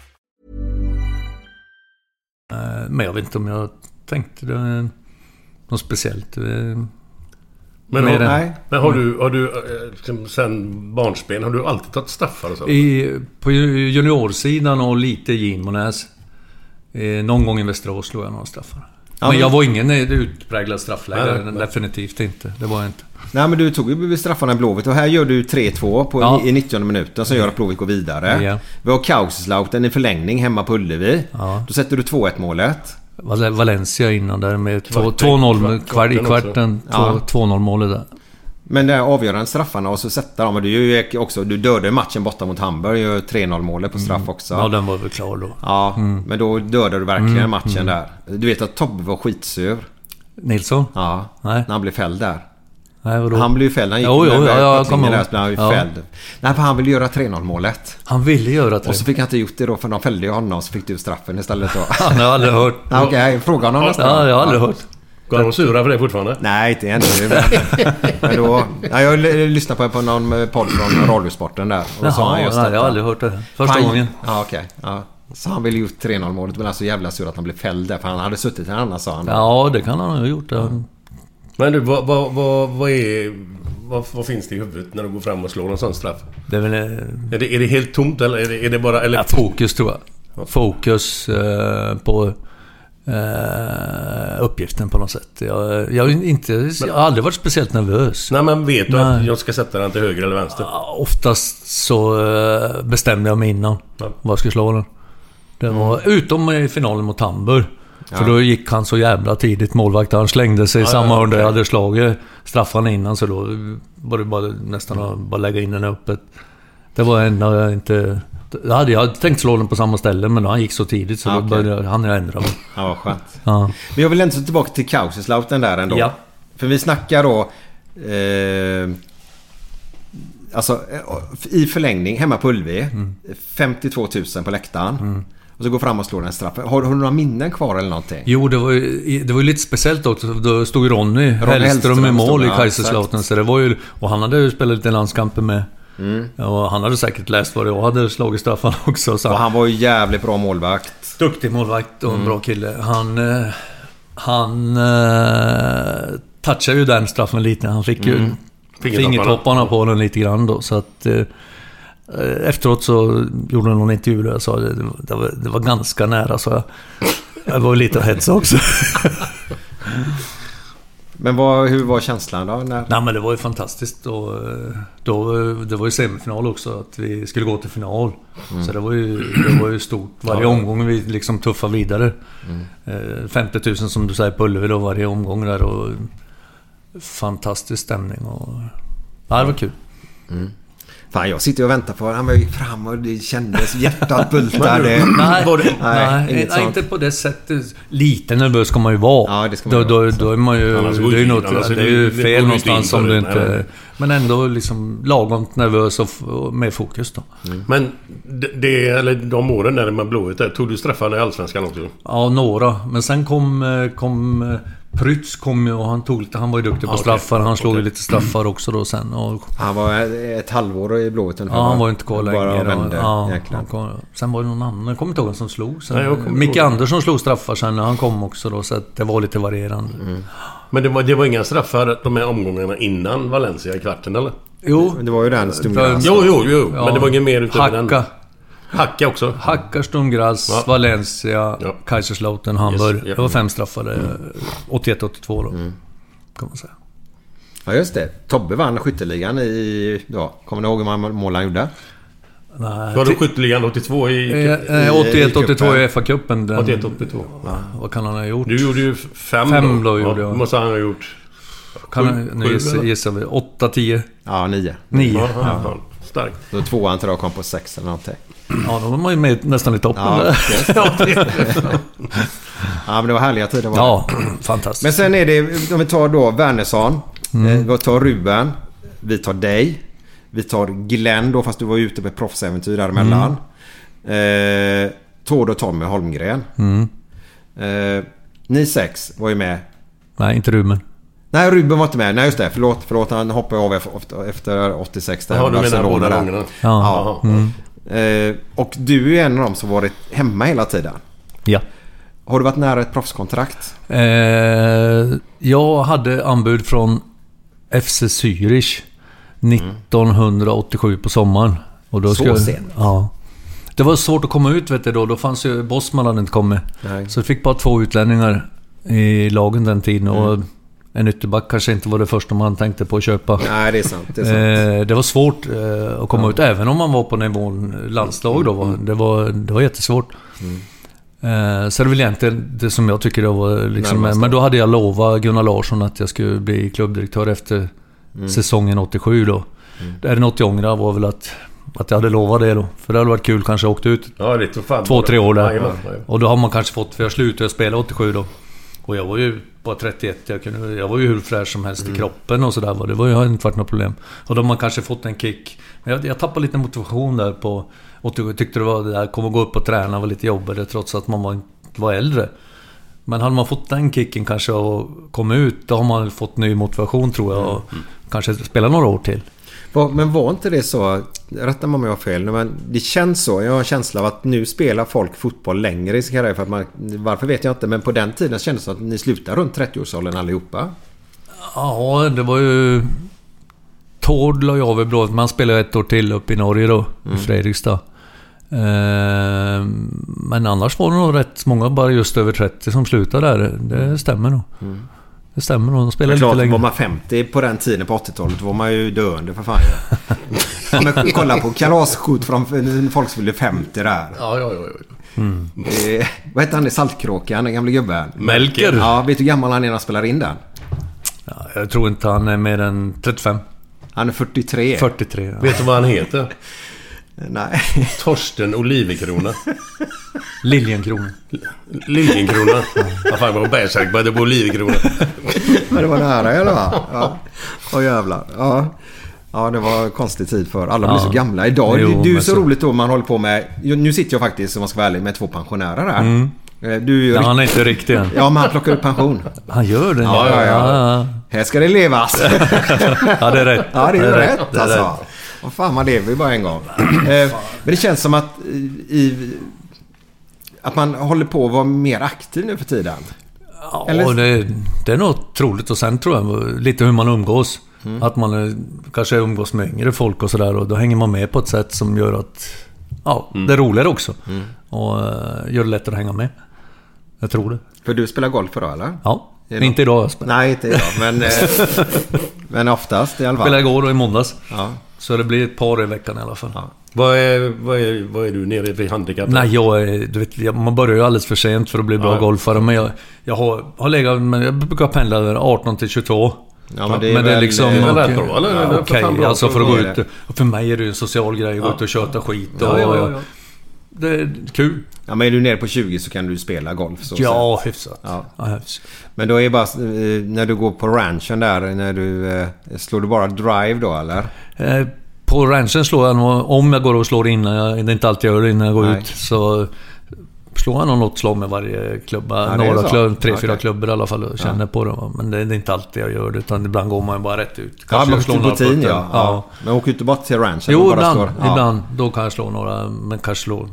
Eh, Men jag vet inte om jag tänkte det, något speciellt. eh, Men, har, än- men har du, har du eh, liksom, sen barnsben, har du alltid tagit straffar och så? I, på juniorsidan och lite i Ginmonäs. Eh, någon gång i Västerås slog jag några straffar. Ja, men men- jag var ingen utpräglad straffläggare. Nej, nej. Definitivt inte. Det var jag inte. Nej men du tog ju straffarna i Blåvitt och här gör du 3-2 på, Ja. i 90 minuten som gör att Blåvitt går vidare. Ja. Vi har Kausislauten i förlängning hemma på Ullevi. Ja. Då sätter du 2-1 målet. Val- Valencia innan där med två- Kvarten, 2-0 med- kvarten kvart, i kvarten. också. Ja. 2-0 målet där. Men det avgörande straffarna och så sätta dem. Och du, också, du dödade matchen borta mot Hamburg. Gör 3-0 målet på straff också. Mm. Ja, den var väl klar då. Ja, Mm. men då dödade du verkligen Mm, matchen mm. där. Du vet att Tobbe var skitsur. Nilsson? Ja, Nej. när han blev fälld där. Nej, vadå? Han blev ju fälld. Han gick Jo, jo, ja, jag kommer ihåg. blev han ju Ja. fälld. Nej, för han ville göra 3-0 målet. Han ville göra det. Och så fick han inte gjort det då för de fällde ju honom så fick du straffen istället då. Han har aldrig hört. Ja, Okej, fråga honom nästa Ja, gång. jag har aldrig hört. Går de sura för det fortfarande? Nej, inte ännu. Men, men då, ja, jag lyssnade på, på någon podd från Radiosporten där. Och sa Jaha, han just detta. jag har aldrig hört det. Första Fan, gången. Ja, okej. Ja. Så han ville gjort 3-0 målet men alltså jävla sur att han blev fälld där. För han hade suttit i en annan sa han. då. Ja, det kan han ha gjort. Ja. Men du, vad, vad, vad, vad är... Vad, vad finns det i huvudet när du går fram och slår en sån straff? Det är väl... eh, Är det, är det helt tomt eller är det, är det bara... Eller, Ja, fokus tror jag. Fokus eh, på eh, uppgiften på något sätt. Jag, jag, inte, jag har aldrig varit speciellt nervös. Nej men vet du att Nej. jag ska sätta den till höger eller vänster? Oftast så eh, bestämde jag mig innan vad jag skulle slå den. Det var, Utom i finalen mot Hamburg. För Mm. Ja. då gick han så jävla tidigt, målvakten. Han slängde sig Ja, samma ja, där jag hade slagit straffarna innan. Så då var det bara nästan att bara lägga in den öppet. Det var enda jag inte... Jag hade, jag tänkt slå den på samma ställe, men han gick så tidigt så Ja, då okej. började han jag ändra mig. Ja, vad skönt. Ja. Men jag vill ändå tillbaka till Kausislauten där ändå. Ja. För vi snackar då... Eh, alltså eh, i förlängning hemma på Ullevi. Mm. 52 000 på läktaren. Och så går fram och slår en straff. Har, har du några minnen kvar eller någonting? Jo, det var, ju, det var ju lite speciellt också. Då stod ju Ronny, Hellström, Hellström i mål stod i Kaiserslautern. exakt. Så det var ju... Och han hade ju spelat lite landskamper med. Mm. Och han hade säkert läst vad jag hade slagit straffarna också. Så Och han var ju jävligt bra målvakt. Duktig målvakt och en Mm. bra kille. Han... eh, Han... Uh, touchade ju den straffen lite. Han fick ju Mm. fingertopparna på den lite grann då. Så att... eh, Efteråt så gjorde han någon intervju där jag sa det, det, var, det var ganska nära så jag. Jag var lite att hetsa också. Men vad, hur var känslan då? När... Nej men det var ju fantastiskt. Och, eh, då, det var ju semifinal också, att vi skulle gå till final. Mm. Så det var, ju, det var ju stort. Varje Ja. omgång vi liksom tuffade vidare. Mm. Eh, 50 000 som du säger på Ullevi då, varje omgång där. Och fantastisk stämning. Och, ja, det var kul. Mm. Fan, jag sitter och väntar på honom. Jag gick fram och det kändes hjärtat bultar. Det... Nej, nej, nej, nej inte på det sättet. Lite nervös ska man ju vara. Ja, det ska man då, ju då, då är man ju... Annars det är ju något, annars det är ju går fel någonstans om du inte... Nej. Men ändå liksom lagom nervös och, och med fokus då. Men det, det, eller de åren där med Blåvitt tog du straffarna i Allsvenskan också? Ja, några. Men sen kom... eh, kom eh, Prytz kom ju och han tog lite... Han var ju duktig på Okej. straffar. Han slog ju Okej. lite straffar också då sen. Och, Han var ett halvår i Blåvitt ungefär. ja, han var inte kvar länge. Bara vände ja, kom, sen var det någon annan. Jag kommer inte ihåg vem som slog. Sen, Nej, Micke ihåg. Andersson slog straffar sen när han kom också då. Så att det var lite varierande. Mm. Men det var, det var inga straffar de här omgångarna innan Valencia i kvarten eller? Jo. Det var ju den Stumgras. Jo, jo, jo. Ja. Men det var inget mer utöver den. Hacka. Hacka också. Hackar, Sturmgras, Ja. Valencia, Kaiserslautern, Hamburg. Yes, ja. Det var fem straffade. Mm. 81-82 då. Kan man säga. Ja, just det. Tobbe vann skytteligan i... Ja, kommer ni ihåg hur många mål han gjorde? Nej, Var det skytteligan 82 i... Eh, eh, 81-82 i FA-cupen. den- 81-82. Ja, vad kan han ha gjort? Du gjorde ju fem, Fem då ja, gjorde jag. måste han ha gjort. Kan Sju- han, sju, nu gissar, gissar vi. 8-10? Ja, nio. Nio. Ja, Ja. ja. Starkt. Då tvåan tror jag kom på sex eller någonting. Ja, då var man ju med nästan i toppen Ja, där. Ja, men det var härliga tider var Ja, det. fantastiskt. Men sen är det, om vi tar då Wernersson. Mm. Eh, vi tar Ruben. Vi tar dig. Vi tar Glenn då, fast du var ju ute på ett proffsäventyr däremellan. Eh, Tord och Tommy Holmgren. Mm. Eh, ni sex var ju med. Nej, inte Ruben. Nej, Ruben var inte med. Nej, just det. Förlåt, förlåt. Han hoppade av efter, efter 86. där Jaha, du menar båda där. gångerna? Ja. Ja. Mm. Eh, och du är en av dem som varit hemma hela tiden. Ja. Har du varit nära ett proffskontrakt? Eh, jag hade anbud från FC Zürich 1987 på sommaren. Och då Så sent? Ja. Det var svårt att komma ut vet du då. Då fanns ju... Bosman hade inte kommit. Nej. Så vi fick bara två utlänningar i lagen den tiden. Och Mm. En ytterback kanske inte var det första man tänkte på att köpa. Nej, det är sant. Det är sant. Eh, det var svårt eh, att komma ut, även om man var på nivån landslag då. Mm. va. Det, var, det var jättesvårt. Eh, så det är väl egentligen det som jag tycker det var liksom, Närmast Men då hade jag lovat Gunnar Larsson att jag skulle bli klubbdirektör efter Mm. säsongen 87 då. Det är något jag ångrar var väl att, att jag hade lovat det då. För det hade varit kul kanske åkt ut Ja, det fan två, tre år där. Jajamän, jajamän. Och då har man kanske fått, för jag slutade spela 87 då. Och jag var ju bara 31, jag, kunde, jag var ju hur fräsch som helst Mm. i kroppen och sådär. Det var ju inte varit något problem. Och de har kanske fått en kick. Men jag, jag tappade lite motivation där på... 87. Tyckte det var det där, kom och gå upp och träna var lite jobbigare trots att man var, var äldre. Men hade man fått den kicken kanske och kom ut, då har man fått ny motivation tror jag. Och Mm. kanske spela några år till. Men var inte det så, rätta mig om jag har fel, men det känns så. Jag har en känsla av att nu spelar folk fotboll längre i sin karriär. För att man, varför vet jag inte, men på den tiden kändes det som att ni slutar runt 30-årsåldern allihopa. Ja, det var ju... Tord la jag av i blått, men han spelade ett år till upp i Norge då, Mm. i Fredrikstad. Eh, men annars var det nog rätt många, bara just över 30, som slutade där. Det stämmer nog. Det stämmer nog. De spelade lite klart, längre. var man 50 på den tiden på 80-talet då var man ju döende för fan ja, men kolla på kalasskjut från folk som fyllde 50 där. Ja, ja, ja. ja. Eh, vad hette han i Saltkråkan, den gamle gubben? Melker. Ja, vet du hur gammal han är när han spelar in den? Ja, jag tror inte han är mer än 35. Han är 43. 43, ja. Vet du vad han heter? Nej. Torsten Olivenkrona. Liljenkrona. Liljenkrona. Vad fan var bärsärk bara det var Olivenkrona. Men det var nära i alla fall. Ja. Åh jävlar. Ja. Ja, det var konstig tid för alla blir Ja. så gamla. Idag, Jo, det, är ju så, så- roligt då man håller på med... Nu sitter jag faktiskt, om man ska vara ärlig, med två pensionärer här. Mm. Eh, Du är ju Ja, han är inte riktig än. Ja, men han plockar upp pension. Han gör det? Ja, ja, ja. ja. Här ska det levas. Ja, det är rätt. Ja, det är, Det är rätt, rätt. Det är alltså. rätt. Vad fan, man lever ju bara en gång. Eh, Men det känns som att i... Att man håller på att vara mer aktiv nu för tiden. Ja, Eller- det, det är nog troligt. Och sen tror jag lite hur man umgås. Mm. Att man eh, kanske umgås med yngre folk och sådär. Och då hänger man med på ett sätt som gör att... Ja, det är roligare också. Mm. Och eh, gör det lättare att hänga med. Jag tror det. För du spelar golf idag, eller? Ja. Det Inte idag jag spelar. Nej, inte idag. Men, eh, men oftast i alla fall. Spelade igår och i måndags. Ja. Så det blir ett par i veckan i alla fall. Vad är, vad, är, vad är du nere vid handikapp? Nej, jag är, du vet, man börjar ju alldeles för sent för att bli bra Ja. golfare. Men jag, jag har, har legat, men jag brukar pendla där 18 till 22. Ja, men det är väl, liksom... det är rätt bra, eller? Det är ja, Okej, bra alltså för att gå det är ut... För mig är det ju en social grej att gå ut och köta skit och... Ja, ja, ja, ja. Det är kul. Ja, men är du nere på 20 så kan du spela golf. Så Ja, hyfsat. Ja. Ja, hyfsat. Men då är bara... eh, När du går på ranchen där, när du... eh, Slår du bara drive då, eller? Eh, På ranchen slår jag nog, om jag går och slår innan jag, det är inte alltid jag gör det innan jag går Nej. ut, så slår nog något slag med varje klubba. Ja, Några klubb, tre, fyra Okej. klubbor i alla fall och känner på det. va. Men det, är inte alltid jag gör det, utan ibland går man ju bara rätt ut. Ja, man slår några putter. ja. ja. Men åker du inte bara till ranchen? Jo, bara ibland. slår? Ja. Ibland. Då kan jag slå några, men kanske slå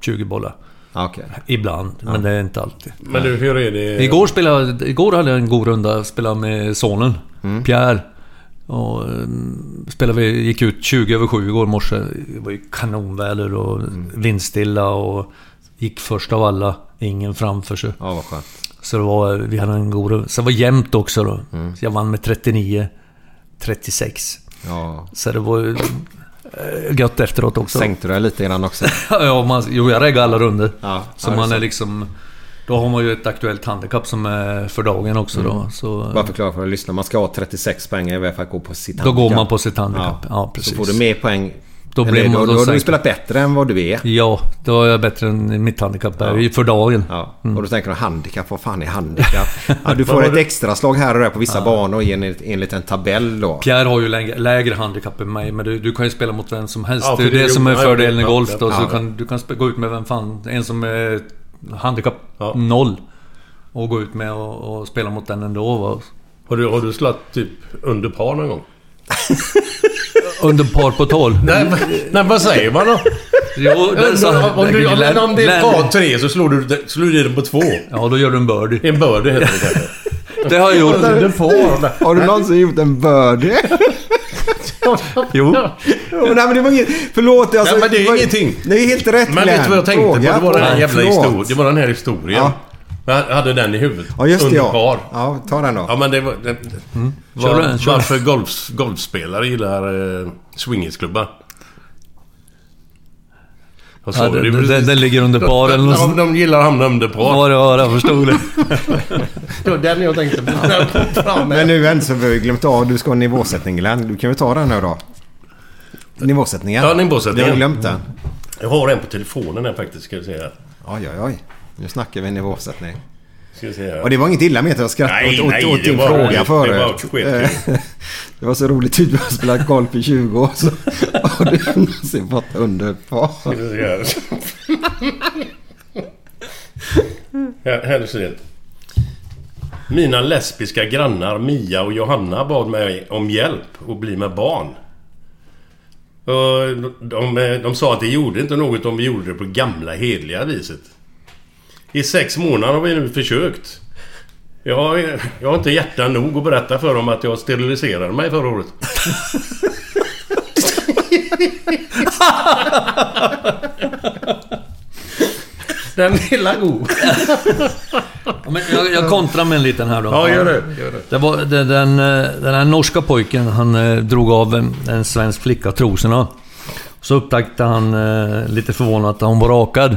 20 bollar. Ja, Okej. Ibland, men det är inte alltid. Men du, hur är det? Igår, spelade, igår hade jag en god runda. Spelade med sonen, Pierre. Och um, spelade vi, gick ut 20 över 7 igår morse. Det var ju kanonväder och vindstilla och gick först av alla. Ingen framför sig. Ja, vad skönt. Så det var, vi hade en god det var jämnt också då. Så jag vann med 39, 36. Ja. Så det var eh, gött efteråt också. Sänkte du dig lite innan också? ja, man, jo, jag reggade alla runder. Ja, så ja, är man är så. liksom... Då har man ju ett aktuellt handikapp som är för dagen också då. Så, Bara förklara för att lyssna. Man ska ha 36 poäng i att gå på sitt Då handikapp. går man på sitt handikapp. Ja, precis. Så får du mer poäng. Då Eller blir man- då, då då, har du spelat bättre än vad du är. Ja, då är jag bättre än mitt handikapp är Ja. för dagen. Ja. Mm. Och då tänker du handikapp, vad fan är handikapp? Ja, du får ett extra slag här och där på vissa banor enligt, enligt en tabell då. Pierre har ju lägre, lägre handikapp än mig, men du, du kan ju spela mot vem som helst. Ja, det är det- det som är ja, fördelen i ja, golf då. ja. Så du kan, du kan gå ut med vem fan, en som är handikapp Ja. noll. Och gå ut med och, och spela mot den ändå. Va? Har du, har du slagit typ under par någon gång? Under par på 12. Nej, men- nej vad säger man då? Jo, det är så, om, om, du, om, Län- om det är par tre så slår du, slår du den på två. Ja, då gör du en birdie. En birdie heter det kanske. Det har jag gjort. Under par. Har du någonsin gjort en birdie? Jo. Jo, nej, men det var inget... Förlåt. Alltså, Nej, men det är ingenting. Det är helt rätt Men vet du vad jag tänkte på? Det var den här jävla historien. Det var den här historien. Ja. Jag hade den i huvudet. Ja, just det ja. Ja, ta den då. Ja, men det var... Det, Kör var den, kör varför golf, golfspelare gillar eh, swingersklubbar. Ja, den, Det den, den ligger under par eller något sånt. de gillar att hamna under par. Ja, det var det. Jag förstod det. Det var den jag tänkte på. Men nu ändå så har vi glömt av. Du ska ha nivåsättning Glenn. Du kan väl ta den nu då? Nivåsättningen. Ja, nivåsättningen. Jag har glömt den. Jag har en på telefonen här faktiskt, ska jag säga. Oj, oj, oj. Nu snackar vi nivåsättning. Och det var inget illa menat. Jag skrattade Nej, åt, nej, åt det din var- fråga det förut. var skitkul. Eh, Det var så roligt. Typ har spelat golf i 20 år så har du någonsin fått under par. Ska vi se här. Här, här ser det. Mina lesbiska grannar Mia och Johanna bad mig om hjälp och bli med barn. Och de, de, de sa att det gjorde inte något om vi gjorde det på gamla hedliga viset. I sex månader har vi nu försökt. Jag, jag har inte hjärta nog att berätta för dem att jag steriliserade mig förra året. Den lilla god. Ja, men jag, jag kontrar med en liten här då. Ja, gör det. Gör det. Det var, det, den, eh, den här norska pojken, han eh, drog av en, en svensk flicka trosorna. Så upptäckte han eh, lite förvånat att hon var rakad.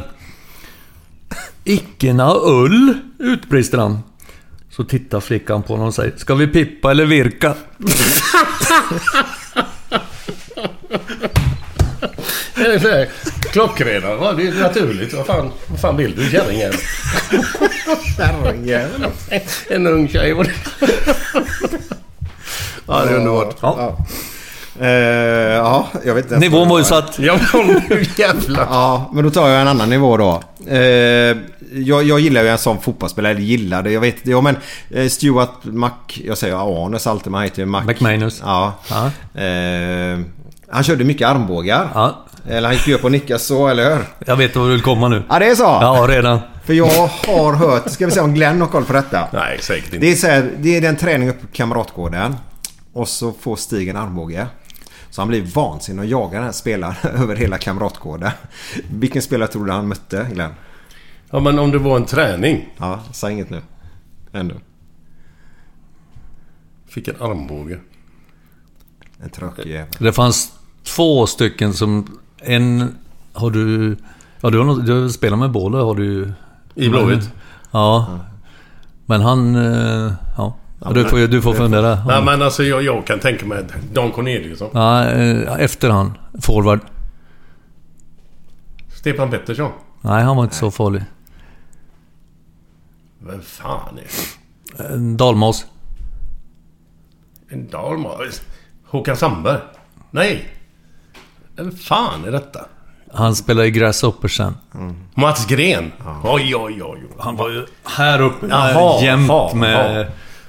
Icke na ull, utbrister han. Så tittar flickan på honom och säger Ska vi pippa eller virka? Ja, det är naturligt. Vad fan, vad fan vill du kärringjävel? Kärringjävel? En ung tjej. var det. Ja, det är underbart. Ja. Eh, ja, jag vet inte Nivån var ju satt. Ja, nu jävlar. Ja, men då tar jag en annan nivå då. Eh, jag, jag gillar ju en sån fotbollsspelare. Eller gillade, jag vet Ja men eh, Stuart Mac... Jag säger Arnes alltid, men han heter ju Mac... McManus. Ja. Eh, han körde mycket armbågar. Ja. Eller han gick ju upp och nickade så, eller hur? Jag vet var du vill komma nu. Ja, det är så? Ja, redan. För jag har hört... Ska vi se om Glenn har koll på detta? Nej, säkert inte. Det är, så här, det är den träning uppe på Kamratgården. Och så får Stig en armbåge. Så han blir vansinnig och jagar den här spelaren över hela Kamratgården. Vilken spelare tror du han mötte, Glenn? Ja, men om det var en träning. Ja, säg inget nu. Ännu. Fick en armbåge. En tråkig jävel. Det fanns två stycken som... En... Har du... Ja, du har, nog- du har spelat med båda har du... I Blåvitt? Ja. Men han... eh, Ja. Ja du, får, du får fundera. Nej, men alltså jag, jag kan tänka mig Don Corneliusson. Ja, eh, efter han. Forward. Stefan Pettersson. Nej, han var inte så farlig. Vem fan är det? En Dalmas. En dalmas? Håkan Sandberg? Nej. Vem fan är detta? Han spelade i Grasshoppers sen. Mats Gren? Oj, oj, oj. Han var ju här uppe Jaha, jämt med jaha.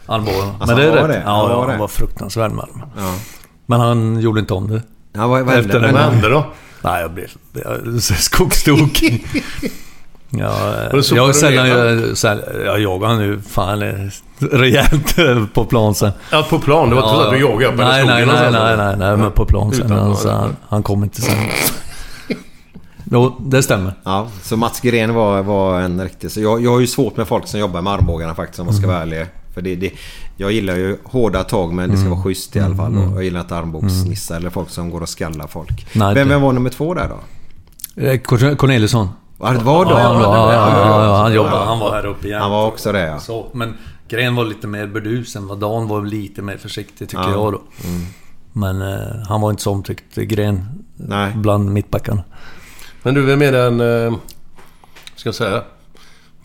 Armbågen. Alltså, Men det är rätt. det? Ja, Han var ja, det? han var fruktansvärd med dem. Ja. Men han gjorde inte om det. Ja, vad, vad hände? Efter den Vad hände då? Nej, jag blev... Jag, skogstokig. Ja, jag sällan... Jag, säll- jag jagade han ju fan eh, rejält på plan sen. Ja, på plan. Det var inte så att du jagade upp nej, nej, nej, någonstans, nej, nej, nej, men på plan sen. Utan- Alltså, han, han kom inte sen. Jo, det stämmer. Ja, så Mats Gren var, var en riktig... Så jag, jag har ju svårt med folk som jobbar med armbågarna faktiskt om man ska Mm. vara ärlig. För det, det, jag gillar ju hårda tag men det ska Mm. vara schysst i alla fall. Mm. Och jag gillar inte armbågsnissar eller folk som går och skallar folk. Nej, vem, vem var nummer två där då? Eh, Corn- Corneliusson. Ja, det var då? Ja, han, var, var- ja, han jobbade. Han var här uppe igen. Han var också det ja. Så, men Gren var lite mer burdusen. vad Dan var lite mer försiktig tycker Ja. jag då. Mm. Men eh, han var inte så omtyckt, Gren. Nej. Bland mittbackarna. Men du, vem är den... Eh, ska jag säga?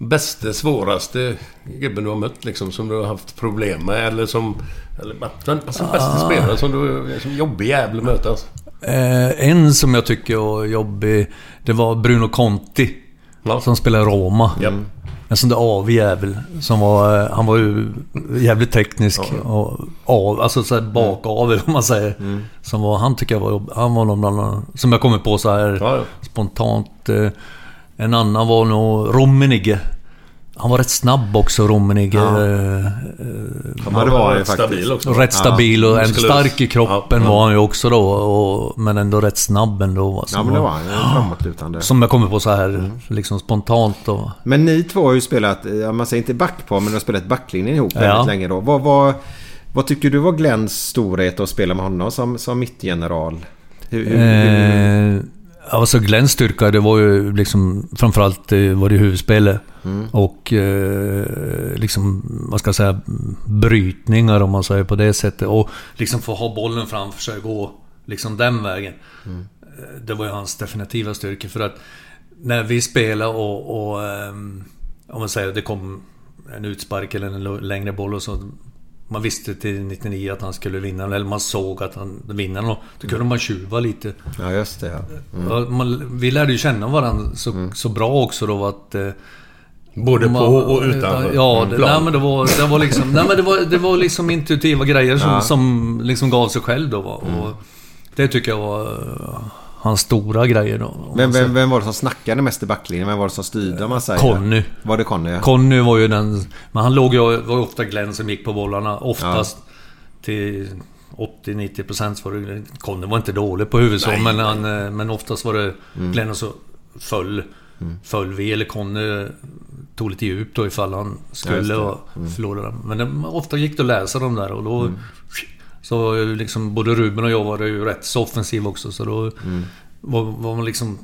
Bäste, svåraste gubben du har mött liksom som du har haft problem med eller som... Eller den alltså, bästa Ah. spelare som du... Som jobbig jävel att möta alltså. Eh, en som jag tycker var jobbig, det var Bruno Conti. Som spelade Roma. Japp. En sån där avig jävel. Som var, eh, han var ju jävligt teknisk. Och av, alltså så här bakavel om man säger. Som var, han tycker jag var jobbig. Han var någon bland Som jag kommer på så här spontant. Eh, en annan var nog Rummenigge. Han var rätt snabb också, Rummenigge. Ja. Eh, Ja, det var han ju rätt faktiskt. stabil också. och rätt stabil och en muskulös. stark i kroppen Ja, ja. var han ju också då. Och, men ändå rätt snabb ändå. Alltså, Ja men det var han. Framåtlutande. Som jag kommer på så här Mm. liksom spontant då. Men ni två har ju spelat, ja, man säger inte backpar men ni har spelat backlinjen ihop väldigt Ja. länge då. Vad, vad, vad tycker du var Glenns storhet att spela med honom som, som mittgeneral? Hur, hur, hur, Eh, alltså Glenns styrka, det var ju liksom framförallt eh, var det huvudspelet. Mm. Och eh, liksom, vad ska jag säga, brytningar om man säger på det sättet. Och liksom få ha bollen framför sig och gå liksom den vägen. Mm. Eh, Det var ju hans definitiva styrka. För att när vi spelade och, och ehm, om man säger det kom en utspark eller en längre boll och så. Man visste till 99 att han skulle vinna eller man såg att han vinner och Då kunde man tjuva lite. Ja, just det. Ja. Mm. Man, vi lärde ju känna varandra så, så bra också då att... eh, Både man- på och utanför Ja, det, plan. nej, men det var, det var liksom... Nej, men det var, det var liksom intuitiva grejer som, Ja. som liksom gav sig själv då. Och det tycker jag var hans stora grejer då. Vem, säger. vem, vem var det som snackade mest i backlinjen? Vem var det som styrde om man säger? Conny. Var det Conny? Ja. Conny var ju den... Men han låg ju... var ofta Glenn som gick på bollarna. Oftast till 80-90% så var det... Conny var inte dålig på huvudet men, han, eh, men oftast var det Mm. Glenn och så föll, föll vi. Eller Conny tog lite djup då ifall han Ja, skulle och Mm. förlorade. Men det, ofta gick det att läsa dem där och då... Så ju liksom både Ruben och jag var ju rätt så offensiv också så då Mm. var, var man liksom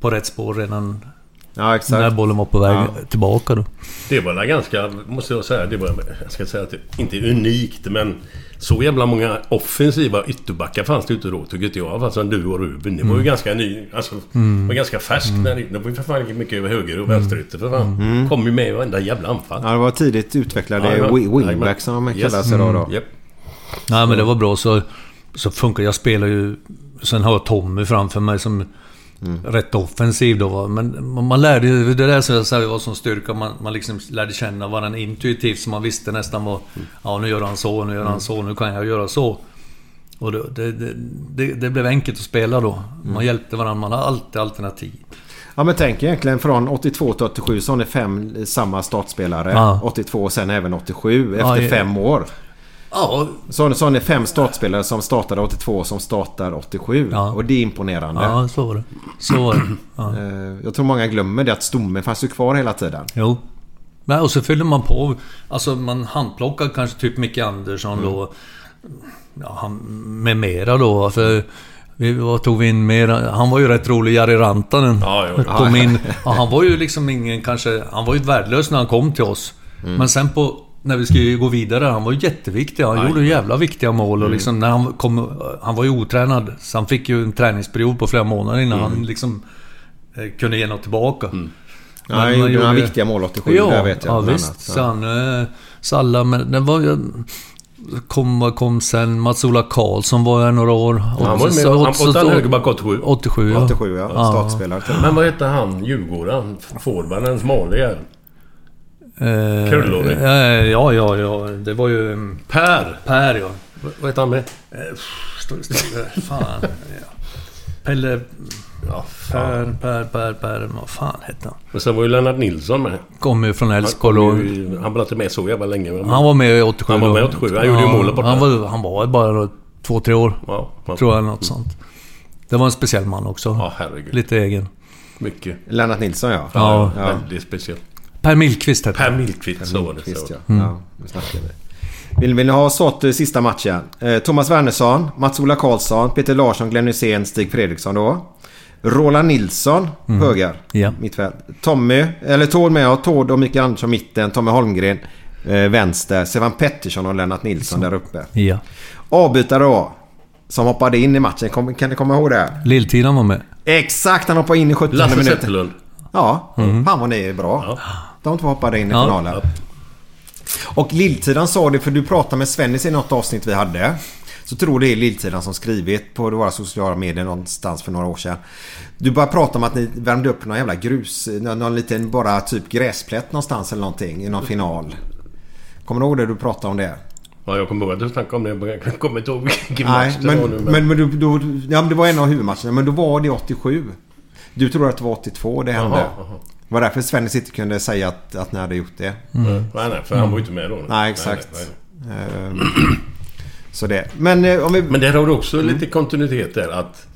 på rätt spår redan Ja, exakt. när bollen var på väg Ja. tillbaka då. Det var ganska, måste jag säga, det var, jag ska säga att det inte är unikt men så jävla många offensiva ytterbackar fanns det inte då tycker inte jag. Alltså du och Ruben. Det var ju Mm. ganska ny, alltså Mm. var ganska färskt när det, var ju för fan inte mycket över höger och vänsterytter för fan. Mm. Kom ju med i varenda jävla anfall. Ja, det var tidigt utvecklade Jajamän. wi- wingback Jajamän. som de Yes. kallas idag då. Mm. Japp. Nej men det var bra så, så funkar Jag spelar ju... Sen har jag Tommy framför mig som rätt offensiv då va. Men man, lärde ju... Det där som jag säger var som styrka. Man, man liksom lärde känna varandra intuitivt så man visste nästan vad... Ja nu gör han så, nu gör han så, nu kan jag göra så. Och det, det, det, det, blev enkelt att spela då. Man hjälpte varandra, man har alltid alternativ. Ja men tänk egentligen från 82 till 87 så har ni fem samma startspelare. Ja. 82 och sen även 87 efter ja. fem år. Ja. Så har ni fem startspelare som startade 82 som startar 87. Ja. Och det är imponerande. Ja, så var det. Så var det. Ja. Eh, Jag tror många glömmer det att stommen fanns ju kvar hela tiden. Jo. Nej, och så fyller man på. Alltså man handplockar kanske typ Micke Andersson då. Ja, han, med mera då. För vi, vad tog vi in mera? Han var ju rätt rolig, Jari Rantanen. Ja, jo. Kom in. Ja, han var ju liksom ingen kanske... Han var ju värdelös när han kom till oss. Men sen på... När vi skulle gå vidare, han var jätteviktig. Han Aj. gjorde jävla viktiga mål och liksom när han kom... Han var ju otränad. Så han fick ju en träningsperiod på flera månader innan han liksom... eh, Kunde ge något tillbaka. Ja, han gjorde några viktiga mål 87, Ja, där vet jag, ja visst. annat. Så han, eh, Salla, men det var ju... Kom, kom sen? Mats-Ola Karlsson var här några år. Han var med. Så- Han han högerback 87. 87 ja. 87 ja. Startspelare till Men vad hette han, Djurgården? Forwarden, den smale. Eh, Krullorig. eh, Ja, ja, ja. Det var ju... mm, Per! Per ja. Vad heter han med? Eh, Står det still? Fan. Ja. Pelle... Ja, Per, Per, Per, Per. Vad fan hette han? Men sen var ju Lennart Nilsson med. Kommer ju från kom och... han var inte med så jävla länge. men- Han var med i 87 Han var med i då. 87. Han gjorde ju målet borta. Han var, han var bara två, tre år. Ja, ja. Tror jag, något sånt. Det var en speciell man också. Ja, herregud. Lite egen. Mycket. Lennart Nilsson ja. Ja. ja. Väldigt speciellt. Per Millqvist hette Per. Millqvist, så var det. Så. ja. Mm. ja nu snackar vi. Vill, vill ni ha sått eh, sista matchen? Eh, Thomas Wernersson, Mats-Ola Karlsson, Peter Larsson, Glenn Hysén, Stig Fredriksson då. Roland Nilsson, Mm. höger. Ja. Mittfält. Tommy, eller Tord med, ja, Tord och Mikael Andersson mitten. Tommy Holmgren eh, vänster. Sevan Pettersson och Lennart Nilsson där uppe. Ja. Avbytare då. Som hoppade in i matchen. Kom, kan ni komma ihåg det? Lilltiden var med. Exakt, han hoppade in i 70 Lasse minuter. Zetterlund. Ja, Mm. fan vad ni är bra. De två hoppade in i Ja. finalen. Och Lilltidan sa det, för du pratade med Svennis i något avsnitt vi hade. Så tror det är Lilltidan som skrivit på våra sociala medier någonstans för några år sedan. Du bara pratade om att ni värmde upp någon jävla grus, någon, liten bara typ gräsplätt någonstans eller någonting i någon final. Kommer du ihåg det du pratade om det? Ja, jag kommer ihåg att du snackade om det. men Jag kommer inte ihåg vilken match det men, var nu. men, men, du, då, ja, men det var en av huvudmatcherna. Men då var det 87. Du tror att det var 82 det hände. Jaha, jaha. Det var därför Svennis inte kunde säga att, att ni hade gjort det. Nej, nej, för han var ju inte med då. Nej, exakt. Nej, nej, Ehm, Så det. Men eh, om vi... Men där har du också lite kontinuitet där att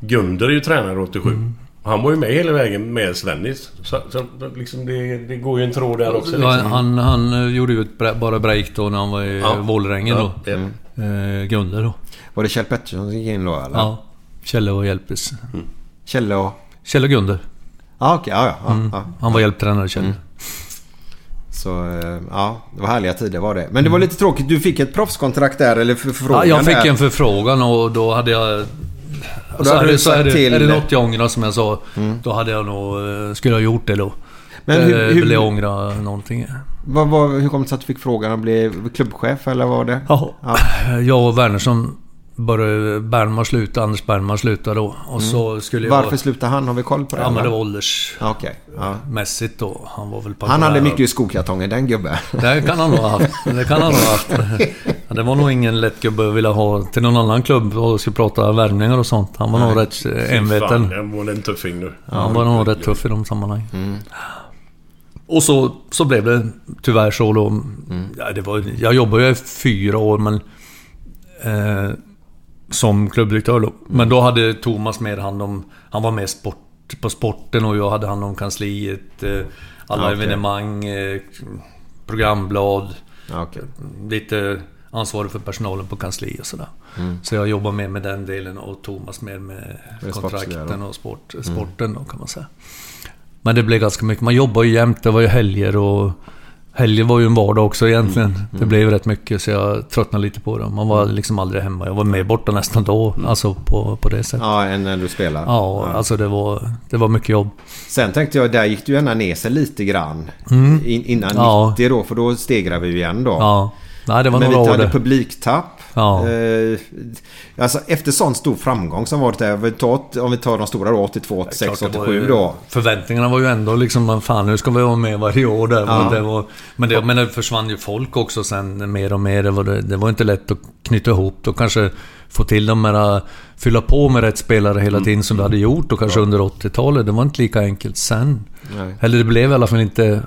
Gunder är ju tränare 87. Mm. Han var ju med hela vägen med Svennis. Så, så liksom det, det går ju en tråd där också. Ja, Liksom. han, han eh, gjorde ju ett bre- bara break då när han var i Ja. ja. Vålerengen Ja, då. det- Eh, Gunde då. Var det Kjell Pettersson som gick in då eller? Ja. Kjelle och hjälpes. Kjell och... Kjell och Gunde. Ja, okej. Ja, ja. ja, Mm. ja. Han var hjälptränare Kjell. Så eh, ja, det var härliga tider var det. Men det var lite tråkigt. Du fick ett proffskontrakt där eller för, förfrågan Ja, jag fick där. en förfrågan och då hade jag... då så hade du sagt är det, till- är det något jag ångrar som jag sa, Mm. då hade jag nog... eh, Skulle jag gjort det då. Men hur- Eh, hur- Ville jag ångra någonting. Vad, vad, hur kom det sig att du fick frågan att bli klubbchef eller vad var det? Ja. Jag och Wernersson började... Bernmar slutade, Anders Bernmar slutade då. Och så skulle jag... Mm. Varför slutade han? Har vi koll på det? Ja, men det var åldersmässigt ja. då. Han var väl Han hade mycket i skokartonger, den gubben. Det kan han nog ha haft. Det kan han nog ha haft. Det var nog ingen lätt gubbe att vilja ha till någon annan klubb och skulle prata värvningar och sånt. Han var nog Nej. rätt eh, enveten. Fan, jag var en tuffing nu. Ja, han var nog rätt tuff i de sammanhangen. Mm. Och så, så blev det tyvärr så då. Mm. Ja, det var, jag jobbade ju i fyra år men... Eh, som klubbdirektör då. Men då hade Thomas mer hand om... Han var med sport, på sporten och jag hade hand om kansliet. Eh, alla Ja, okej. evenemang, eh, programblad. Ja, okej. Lite ansvarig för personalen på kansli och sådär. Mm. Så jag jobbar mer med den delen och Thomas mer med Med kontrakten och sport, Mm. sporten då kan man säga. Men det blev ganska mycket. Man jobbar ju jämt. Det var ju helger och... Helger var ju en vardag också egentligen. Mm. Det blev rätt mycket så jag tröttnade lite på det. Man var liksom aldrig hemma. Jag var med borta nästan då. Alltså på, på det sättet. Mm. Ja, än när du spelar. Ja, alltså det var, det var mycket jobb. Sen tänkte jag, där gick du gärna ner sig lite grann. Mm. In, innan Ja. 90 då, för då stegrade vi ju igen då. Ja. Nej, det var Men några vi hade publiktapp. Ja. Eh, alltså efter sån stor framgång som varit där. Om vi tar, om vi tar de stora då, 82, 86, Klart det var 87 ju- då. Förväntningarna var ju ändå liksom, man, fan nu ska vi vara med varje år där. Ja. Men, det var, men, det, men det försvann ju folk också sen mer och mer. Det var, det, var inte lätt att knyta ihop och kanske få till de här, fylla på med rätt spelare Mm. hela tiden som du hade gjort och kanske under 80-talet. Det var inte lika enkelt sen. Nej. Eller det blev i alla fall inte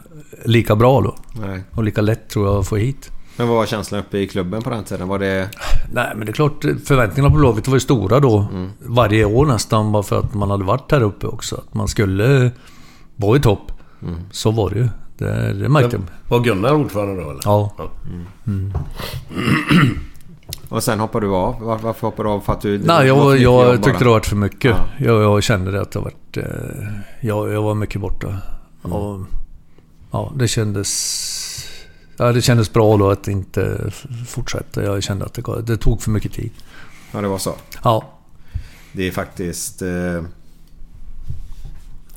lika bra då. Nej. Och lika lätt tror jag att få hit. Men vad var känslan uppe i klubben på den tiden? Var det... Nej, men det är klart, förväntningarna på Blåvitt var ju stora då. Mm. Varje år nästan, bara för att man hade varit här uppe också. Att man skulle vara i topp. Mm. Så var det ju. Det, det märkte jag. Var Gunnar ordförande då eller? Ja. Mm. Och sen hoppade du av? Var, varför hoppade du av? För att du... Nej, jag, jag tyckte det var för mycket. Ja. Jag, jag kände det att det varit... Eh, jag, jag var mycket borta. Mm. Och, ja, det kändes... Ja, det kändes bra då att inte fortsätta. Jag kände att det, det tog för mycket tid. Ja, det var så. Ja. Det är faktiskt... Eh...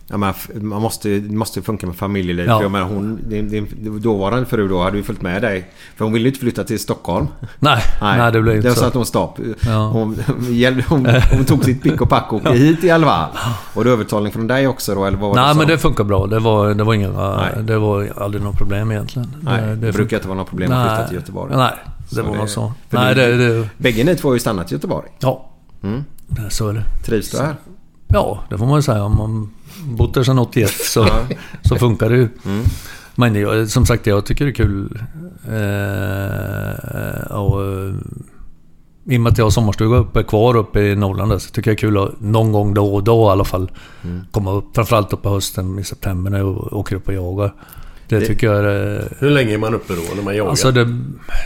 Ja, men f- man måste, det måste funka med familjeliv. Ja. Jag menar, hon, din, din dåvarande fru då hade ju följt med dig. För hon ville ju inte flytta till Stockholm. Nej, nej, det blev inte det var så. så. att hon stopp. Ja. Hon, hon, hon, tog sitt pick och pack och åkte hit i alla fall. Och det övertalning från dig också då? Eller vad var Nej, det men det funkar bra. Det var, det var inga... Nej. Det var aldrig något problem egentligen. Nej, det, funkar- brukar inte vara något problem att flytta Nej. till Göteborg. Nej, det var nog så. Nej, du- det, det... Bägge ni två har ju stannat i Göteborg. Ja. Mm. det- Så är det. Trivs du här? Ja, det får man säga. Om man bott där sedan 81 så, så funkar det ju. Mm. Men jag, som sagt, jag tycker det är kul. Eh, och, eh, I och med att jag har sommarstuga uppe, kvar uppe i Norrland där, så tycker jag det är kul att någon gång då och då i alla fall Mm. komma upp. Framförallt upp på hösten i september när jag åker upp och jagar. Det, Det- tycker jag är... eh, Hur länge är man uppe då när man jagar? Alltså det,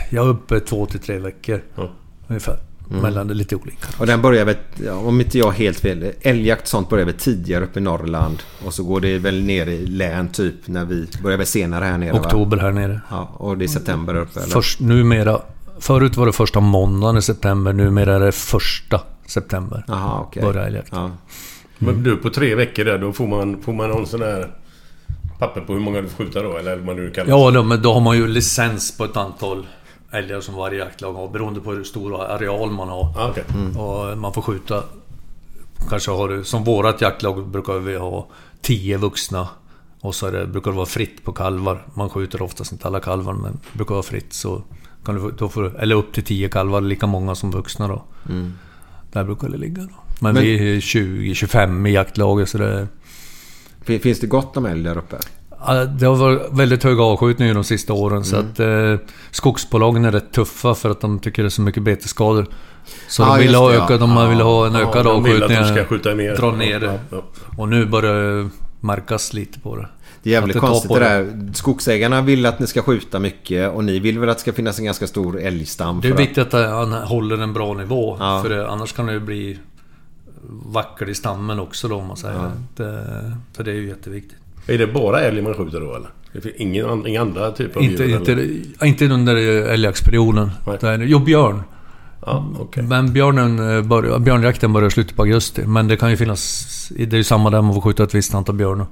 jag är uppe två till tre veckor. Ja. Ungefär. Mm. Mellan det lite olika. Och den börjar väl, ja, om inte jag helt fel, älgjakt sånt börjar väl tidigare uppe i Norrland. Och så går det väl ner i län typ när vi börjar väl senare här nere va? Oktober här nere. Ja, och det är september uppe eller? Först, numera, förut var det första måndagen i september, numera är det första september. Jaha, okej. Börjar älgjakt. Ja. Men du, på tre veckor där, då får man, får man någon sån här papper på hur många du får skjuta då? Eller vad du kallar Ja, då, men då har man ju licens på ett antal älgar som varje jaktlag har beroende på hur stor areal man har. Ah, okej. Och man får skjuta... Kanske har du... Som vårat jaktlag brukar vi ha 10 vuxna. Och så det, brukar det vara fritt på kalvar. Man skjuter oftast inte alla kalvar men det brukar vara fritt så... Kan du, då får, eller upp till 10 kalvar, lika många som vuxna då. Mm. Där brukar det ligga då. Men, Men- vi är 20-25 i jaktlaget så det... Fin- Finns det gott om älg där uppe? Det har varit väldigt hög avskjutning de sista åren så Mm. att eh, skogsbolagen är rätt tuffa för att de tycker det är så mycket betesskador. Så Ja, de vill ha det, ja. de vill ha en ökad de vill att de avskjutning. ska skjuta mer. Dra ner det. Ja, ja. Och nu börjar det märkas lite på det. Det är jävligt det konstigt det där. Skogsägarna vill att ni ska skjuta mycket och ni vill väl att det ska finnas en ganska stor älgstam? Det är viktigt att han håller en bra nivå. För det, annars kan det ju bli vacker i stammen också då om man säger. Ja. Det, så det är ju jätteviktigt. Är det bara älg man skjuter då eller? Det finns ingen, inga andra typer av Inte, djur? inte, eller? inte under älgjaktsperioden. Jo, björn. Ja, okej. Men björnen eh, börjar, björnjakten börjar i slutet på augusti. Men det kan ju finnas... Det är ju samma där man får skjuta ett visst antal björnar.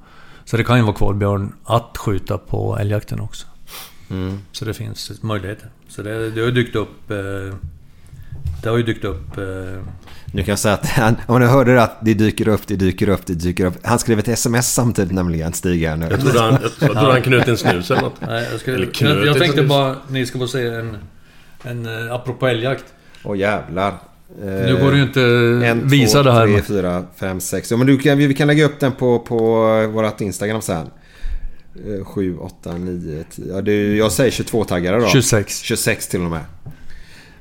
Så det kan ju vara kvar björn att skjuta på älgjakten också. Mm. Så det finns möjligheter. Så det, det har ju dykt upp... Eh, det har ju dykt upp... Eh, Nu kan jag säga att han, om du hörde det att det dyker upp, det dyker upp, det dyker upp. Han skrev ett sms samtidigt nämligen, Stig här nu. Jag trodde han, jag trodde han knöt en snus eller något. Nej, jag, ska, Eller jag, knöt jag tänkte snus. bara ni ska få se en... En eh, apropå älgjakt. Åh jävlar. Nu går det ju inte en, visa två, det här. tre, men- fyra, fem, sex. Ja, men du kan, vi kan lägga upp den på, på vårt Instagram sen. Eh, Sju, åtta, nio, tio. Ja, det, jag säger 22-taggare då. 26. 26 till och med.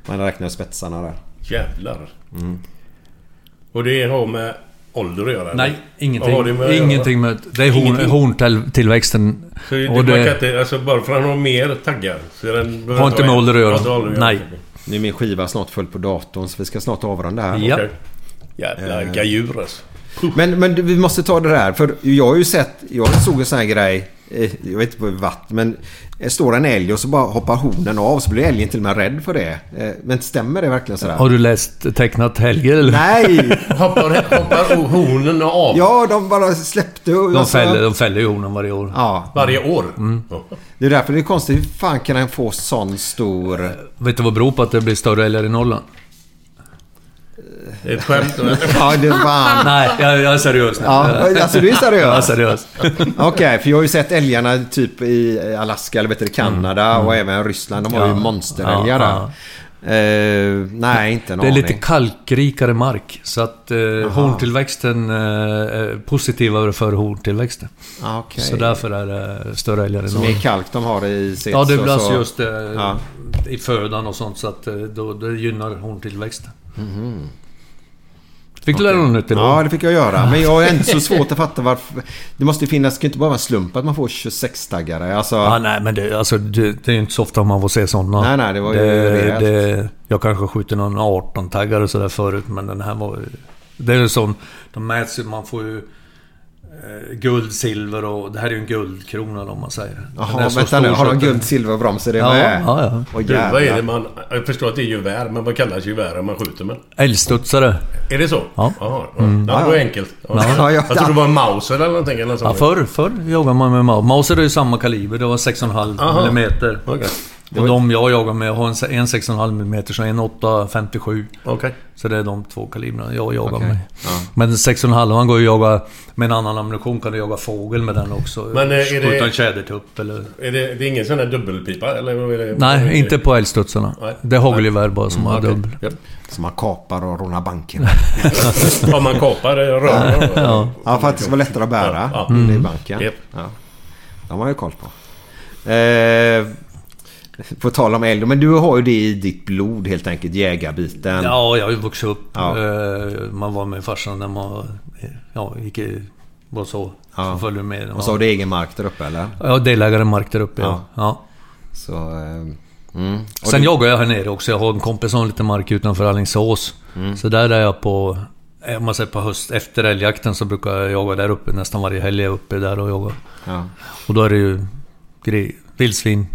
Man räknar spetsarna där. Jävlar. Mm. Och det har med ålder att göra? Nej, eller? ingenting. Vad har det med ingenting med... Det är horn, horntillväxten. Så det, Och man kan det inte, alltså bara för att han har mer taggar. Så är den, har inte med ålder att göra. Nej. Nu är min skiva snart full på datorn så vi ska snart avrunda här. Ja. Jävla Eh. gajur alltså. Men, men vi måste ta det där. För jag har ju sett, jag såg en sån här grej. Eh, Jag vet inte på vart men. det Står en älg och så bara hoppar hornen av så blir älgen till och med rädd för det. Eh, Men stämmer det verkligen sådär? Har du läst tecknat Helge eller? Nej! Hoppar, hoppar hornen av Ja, de bara släppte och... De alltså- fäller, de fäller ju hornen varje år. Ja. varje år? Mm. Det är därför det är konstigt. Hur fan kan han få sån stor... Vet du vad det beror på att det blir större älgar i Norrland? Det är ett skämt. Ja, det var... Nej, jag, jag är seriös nu. Ja, alltså du är seriös? Jag är seriös. Okej, för jag har ju sett älgarna typ i Alaska eller vet du, Kanada Mm. och även Ryssland. De har Ja. ju monsterälgar Ja, där. Eh, nej, inte en Det är aning. lite kalkrikare mark. Så att eh, horntillväxten eh, är positivare för horntillväxten. Ah, okej. Så därför är det större älgar i är Norrland. kalk de har i sitt... Ja, det så- blir alltså så- just eh, Ja. i födan och sånt. Så att då, det gynnar horntillväxten. Fick du lära något nytt idag? Ja, det fick jag göra. Men jag har ändå så svårt att fatta varför... Det måste ju finnas... Det ju inte bara vara slump att man får 26-taggare. Alltså... Ja, nej, men det, alltså, det, det är ju inte så ofta man får se sådana. Nej, nej, det var ju det, det, Jag kanske skjuter någon 18-taggare och sådär förut, men den här var ju... Det är ju sån... De mäts ju, man får ju... Eh, guld, silver och... Det här är ju en guldkrona om man säger. Jaha, vänta nu. Har de guld, silver och broms? Är det Ja, med? ja, ja. Åh, Du, vad är det man... Jag förstår att det är gevär, men vad kallas gevär om man skjuter med? Älgstudsare. Är det så? Ja. Jaha, Mm. ja. Det var enkelt. Ja. Ja, ja. Jag trodde det var en Mauser eller någonting. Eller Ja, sånt. förr, förr jagade man med Mauser. Mauser är ju samma kaliber. Det var 6,5 Aha. millimeter. Och de jag jagar med har en, en 6,5 mm och en 8,57. Okej. Så det är de två kalibrarna jag jagar Okej. med. Ja. Men 6,5 man går ju att jaga med en annan ammunition. Kan du jaga fågel med den också. Men, eh, är det- Skjuta en tjädertupp eller... Är det, det är ingen sån där dubbelpipa? Eller är det? vad är Nej, det? inte på älgstudsarna. Nej. Det är hagelgevär bara som har Okej. dubbel. Ja. Som man kapar och rånar banken. Om man kapar eh, rören. Ja. Ja, för att det ska vara lättare att bära Ja, i Mm. banken. Japp. Ja. De har jag koll på. Eh, på tal om älg. Men du har ju det i ditt blod helt enkelt. Jägarbiten. Ja, jag har ju vuxit upp. Ja. Eh, Man var med farsan när man ja, gick. Var så. Ja. Så följde med. Och så har du egen mark där uppe eller? Ja, delägare mark där uppe ja. Ja. ja. Så... Eh, mm. Sen du- jagar jag här nere också. Jag har en kompis som har lite mark utanför Alingsås. Mm. Så där är jag på... Om man säger på höst, efter älgjakten så brukar jag jaga där uppe. Nästan varje helg är jag uppe där och jagar. Ja. Och då är det ju vildsvin,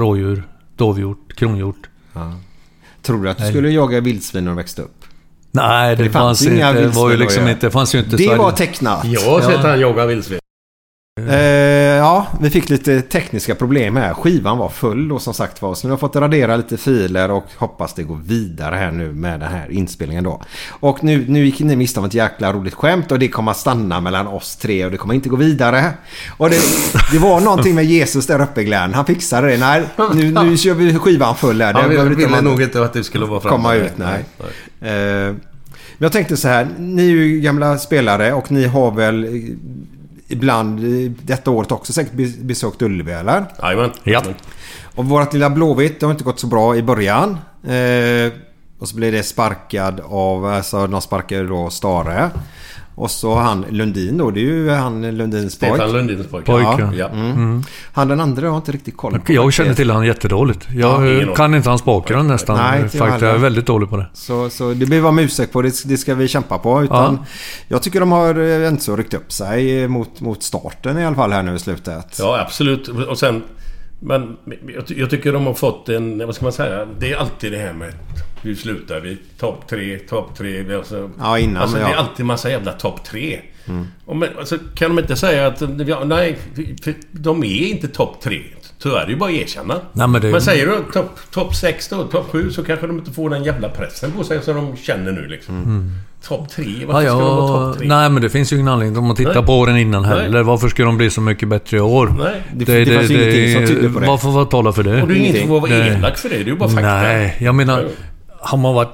rådjur, dovhjort, kronhjort. Ja. Tror du att du Nej. skulle jaga vildsvin när du växte upp? Nej, det, Det fanns, fanns inga inte. Det var ju vildsvin liksom inte... Det fanns ju inte Det Sverige. var tecknat. Jag har sett Ja. han jaga vildsvin. Eh, ja, vi fick lite tekniska problem här. Skivan var full då som sagt var. Så nu har jag fått radera lite filer och hoppas det går vidare här nu med den här inspelningen då. Och nu, nu gick ni miste om ett jäkla roligt skämt och det kommer att stanna mellan oss tre och det kommer inte gå vidare. Och det, det var någonting med Jesus där uppe Glenn. Han fixade det. Nej, nu, nu kör vi skivan full här. Han ville, ville nog inte att det skulle vara framme. komma ut. Nej. Eh, Men jag tänkte så här. Ni är ju gamla spelare och ni har väl eh, ibland detta året också säkert be- besökt Ullevi eller? Jajamän. Ja. Och vårt lilla Blåvitt det har inte gått så bra i början. Eh, och så blev det sparkad av, alltså de sparkade då Stare. Och så han Lundin då, det är ju han Lundins pojk. Stefan Lundins pojk. Pojk, Ja. Ja. Mm. Mm. Han den andra har inte riktigt koll på. Jag känner till han jättedåligt. Ja, Jag aning. kan inte hans bakgrund nästan. Nej, jag Faktiskt, jag är väldigt dålig på det. Så, så det blir vara med ursäkt på. Det, det ska vi kämpa på. Utan Ja. Jag tycker de har eh, inte så ryckt upp sig mot, mot starten i alla fall här nu i slutet. Ja, absolut. Och sen... Men jag, ty- jag tycker de har fått en... Vad ska man säga? Det är alltid det här med... Hur slutar vi? Topp tre, topp tre. det är Alltså, Ja, innan, alltså, ja. Det är alltid massa jävla topp tre. Mm. Och men, alltså, kan de inte säga att... Ja, nej, de är inte topp tre. Så är det ju bara att erkänna. Nej, men det- Men säger du topp top 6 då, topp 7 så kanske de inte får den jävla pressen på sig som de känner nu liksom. Mm. Topp 3, Ja, varför ska de vara ja, topp 3? nej, men det finns ju ingen anledning om man tittar Nej. på åren innan Nej. heller. Varför ska de bli så mycket bättre i år? Nej. Det- det fanns ju ingenting som tydde på det. Varför vad talar för det? Och det är ingenting för att vara elak för det, det är ju bara fakta. Nej, jag menar... Har man varit...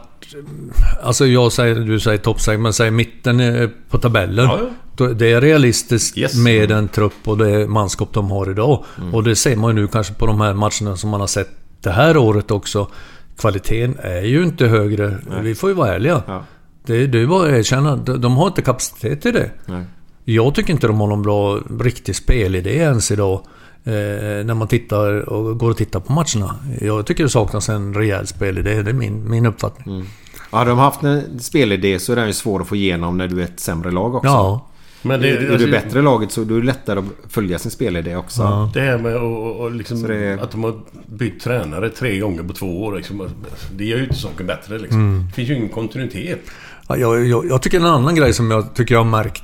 Alltså jag säger, du säger topp 6, men säg mitten på tabellen. Ja, ja. Det är realistiskt Yes. med den trupp och det manskap de har idag. Mm. Och det ser man ju nu kanske på de här matcherna som man har sett det här året också. Kvaliteten är ju inte högre. Vi får ju vara ärliga. Ja. Det, det är bara att erkänna. De, de har inte kapacitet till det. Nej. Jag tycker inte de har någon bra riktig spelidé ens idag. Eh, när man tittar och går och tittar på matcherna. Jag tycker det saknas en rejäl spelidé. Det är min, min uppfattning. Mm. Ja, hade de haft en spelidé så är den ju svår att få igenom när du är ett sämre lag också. Ja. Men det, är, är alltså, du bättre laget så är det lättare att följa sin spelidé också. Ja. Det här med och, och liksom, det- att de har bytt tränare tre gånger på två år. Liksom, det gör ju inte saken bättre. Liksom. Mm. Det finns ju ingen kontinuitet. Ja, jag, jag, jag tycker en annan grej som jag tycker jag har märkt.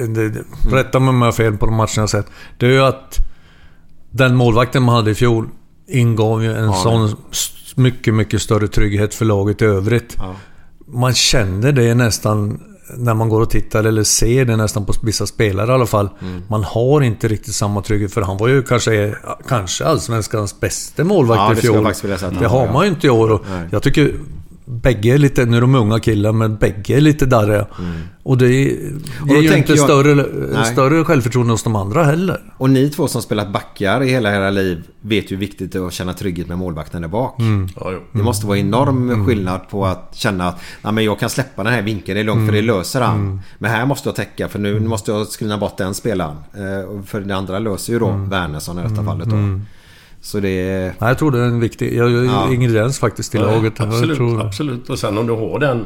eh, Det, det, rätta mig om jag har fel på de matcherna jag sett. Det är ju att den målvakten man hade i fjol ingav ju en Ja, sån mycket, mycket större trygghet för laget i övrigt. Ja. Man känner det nästan när man går och tittar, eller ser det nästan på vissa spelare i alla fall. Mm. Man har inte riktigt samma trygghet, för han var ju kanske, kanske allsvenskans bästa målvakt Ja, i det fjol. det var, har man ju inte i år. Jag tycker bägge är lite, nu är de unga killar, men bägge är lite darriga. Mm. Och det är ju tänker inte jag- större, Nej. större självförtroende hos de andra heller. Och ni två som spelat backar i hela era liv vet ju hur viktigt det är att känna trygghet med målvakten där bak. Mm. Ja. Det måste vara enorm skillnad på att känna att Nej, men jag kan släppa den här vinkeln, det är långt för det löser han. Men här måste jag täcka för nu måste jag screena bort den spelaren. Eh, för det andra löser ju då Wernersson i detta fallet då. Så det är... Nej, jag tror det är en viktig jag, Ja. ingrediens faktiskt till Ja, laget. Jag Absolut, tror, absolut. Och sen om du har den...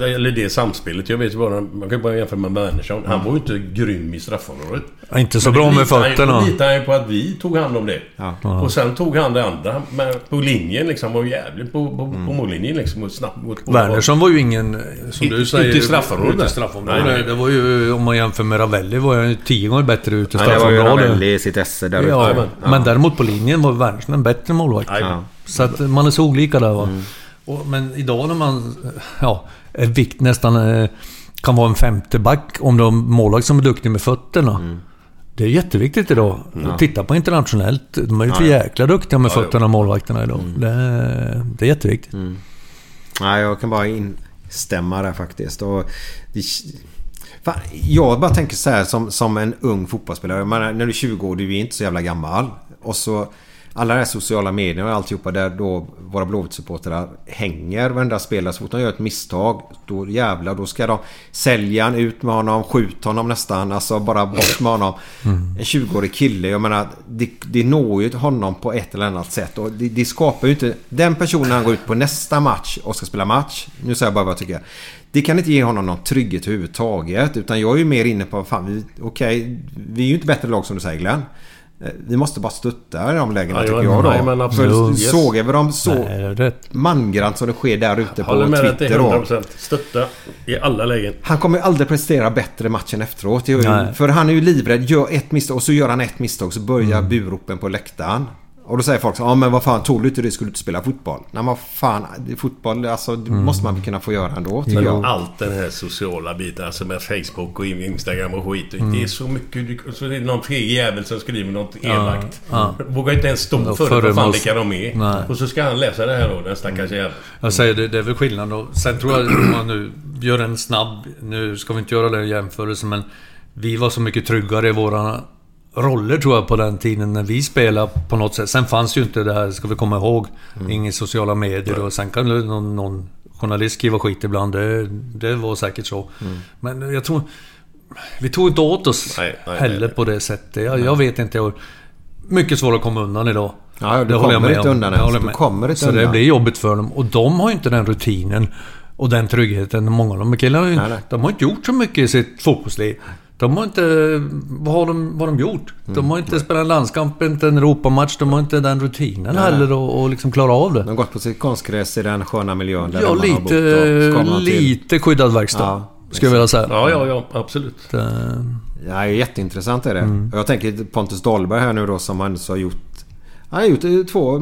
Eller det samspelet. Jag vet ju bara... Man kan ju bara jämföra med Wernersson. Han var ju inte grym i straffområdet. Ja, inte så Men bra med han ju- fötterna. Då litar han ju på att vi tog hand om det. Ja. Och sen tog han det andra med, på linjen liksom. Var jävligt på, på, Mm. på mållinjen liksom. Och snabbt mot... Wernersson var ju ingen, som du säger... ute i straffområdet. ute i straffområdet. Nej, nej. Det var ju, om man jämför med Ravelli, var jag ju tio gånger bättre ute i Nej, det var ju straffområdet. Ravelli i sitt esse där Ja, ute. men, däremot på linjen var Wernersson en bättre målvakt. Ja. Så att man är så olika där va. Mm. Och, men idag när man... Ja, är vikt nästan... eh, Kan vara en femte back om du har en målvakt som är duktig med fötterna. Mm. Det är jätteviktigt idag. Titta på internationellt. De är ju för Ja, ja. jäkla duktiga med Ja, ja. fötterna, målvakterna idag. Det, är- det är jätteviktigt. Nej, jag kan bara instämma där faktiskt. Och det, fan, jag bara tänker så här som, som en ung fotbollsspelare. Menar, när du är 20 år, du är inte så jävla gammal. Och så alla de här sociala medierna och alltihopa där då våra Blåvitt-supportrar hänger varenda spelare. Så fort de gör ett misstag, då jävlar, då ska de sälja han ut med honom, skjuta honom nästan. Alltså bara bort med honom. En 20-årig kille, jag menar, det, det når ju honom på ett eller annat sätt. Och det, det skapar ju inte... Den personen han går ut på nästa match och ska spela match. Nu säger jag bara vad jag tycker. Det kan inte ge honom någon trygghet överhuvudtaget. Utan jag är ju mer inne på, fan, vi, okej, vi är ju inte bättre lag som du säger Glenn. Eh, Vi måste bara stötta i de lägena Ja, tycker ja, jag då. nej, men absolut. För Yes. sågar vi dem så Nej, mangrant som det sker där ute Håller på med dig till Twitter då. 100%. Stötta i alla lägen. Han kommer aldrig prestera bättre matchen efteråt. Nej. För han är ju livrädd. Gör ett misstag och så gör han ett misstag så börjar Mm. buropen på läktaren. Och då säger folk så ja men vad fan tog du inte det skulle du inte spela fotboll. Nej men vad fan, det fotboll alltså det Mm. måste man väl kunna få göra ändå tycker Men jag. allt den här sociala biten, alltså med Facebook och Instagram och skit. Mm. Det är så mycket... du- Så det är någon feg jävel som skriver något elakt. ja. Vågar inte ens stå Då för det, vad fan föremåls- vilka de är. Nej. Och så ska han läsa det här då, den stackars jäveln. Jag säger det, det är väl skillnad då. Sen tror jag om man nu gör en snabb... Nu ska vi inte göra det i jämförelse men... Vi var så mycket tryggare i våra roller tror jag på den tiden när vi spelade på något sätt. Sen fanns ju inte det här, ska vi komma ihåg, inga sociala medier och sen kan någon, någon journalist skriva skit ibland. Det, det var säkert så. Men jag tror... Vi tog inte åt oss Nej, nej, heller nej, på det sättet. Jag, jag vet inte. Jag, mycket svårt att komma undan idag. Ja, du Det håller jag med om. undan Jag håller Du kommer inte Så det undan. blir jobbigt för dem. Och de har ju inte den rutinen och den tryggheten. Många av de killarna har ju- de har inte gjort så mycket i sitt fotbollsliv. De har inte... Vad har de, vad har de gjort? Mm. De har inte spelat en landskamp, inte en Europamatch. De har inte den rutinen Nej. heller och, och liksom klara av det. De har gått på sitt konstgräs i den sköna miljön där Ja, man har bott och lite, till- lite skyddad verkstad. Ja, skulle jag vilja säga. Ja, ja, ja. Absolut. Det, Ja, jätteintressant är det. Mm. Jag tänker Pontus Dahlberg här nu då som han så har gjort Han har gjort eh, två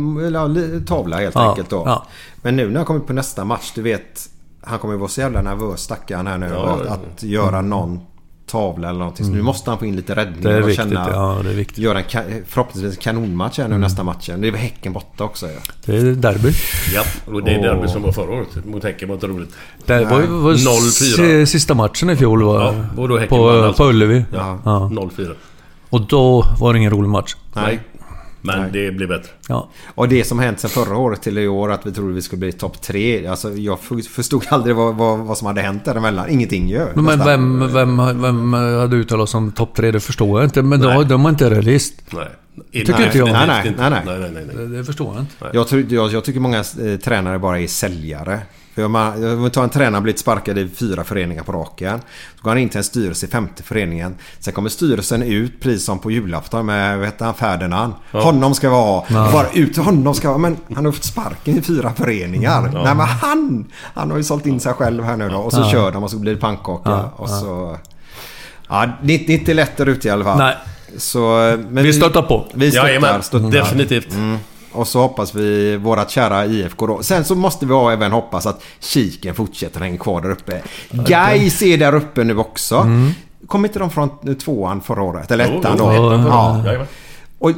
tavla helt Ja, enkelt då. ja. Men nu när han kommer på nästa match, du vet. Han kommer ju vara så jävla nervös stackaren här nu. Ja, att, ja, ja. att göra någon tavla eller någonting. Så nu måste han få in lite räddning. Det är och viktigt, ja, det är viktigt. Göra en ka- förhoppningsvis en kanonmatch här nu nästa matchen. Det är väl Häcken borta också ja. Det är derby. Ja, och det är derby som var förra året. Mot Häcken var inte roligt. Det var, var 0-4. s- sista matchen i fjol var Ja, och då Häcken vann på, alltså. på Ullevi. Ja, Ja. 0-4. Och då var det ingen rolig match. Nej. Men Nej. det blir bättre. Ja. Och det som hänt sen förra året till i år att vi trodde vi skulle bli topp tre. Alltså jag förstod aldrig vad, vad, vad som hade hänt däremellan. Ingenting ju. Men nästan. vem, vem, vem hade uttalat som topp tre? Det förstår jag inte. Men de, de var inte realist. Nej. Tycker Nej, inte jag. nej, nej, nej, nej. nej, nej, nej, nej. Det, det förstår jag inte. Jag, tror, jag, jag tycker många eh, tränare bara är säljare. För man, om tar en tränare blivit sparkad i fyra föreningar på raken. Så går han in till en styrelse i femte föreningen. Sen kommer styrelsen ut precis som på julafton med vad heter han, Ferdinand. Ja. Honom ska vi ha. Ja. Bara ut honom ska vi. Men han har fått sparken i fyra föreningar. Ja. Nej men han! Han har ju sålt in sig själv här nu då. Och så Ja. kör de och så blir det pannkaka. Och så... Ja, det, är inte lätt där ute i alla fall. Nej. Så, eh, men Vi stöttar på. Vi stöttar, Jajamän, stöttar. definitivt. Mm. Och så hoppas vi vårat kära IFK då. Sen så måste vi ha även hoppas att Kiken fortsätter hänga kvar där uppe. Gais är där uppe nu också. Mm. Kom inte de från tvåan förra året? Eller ettan då? ettan förra Ja. Och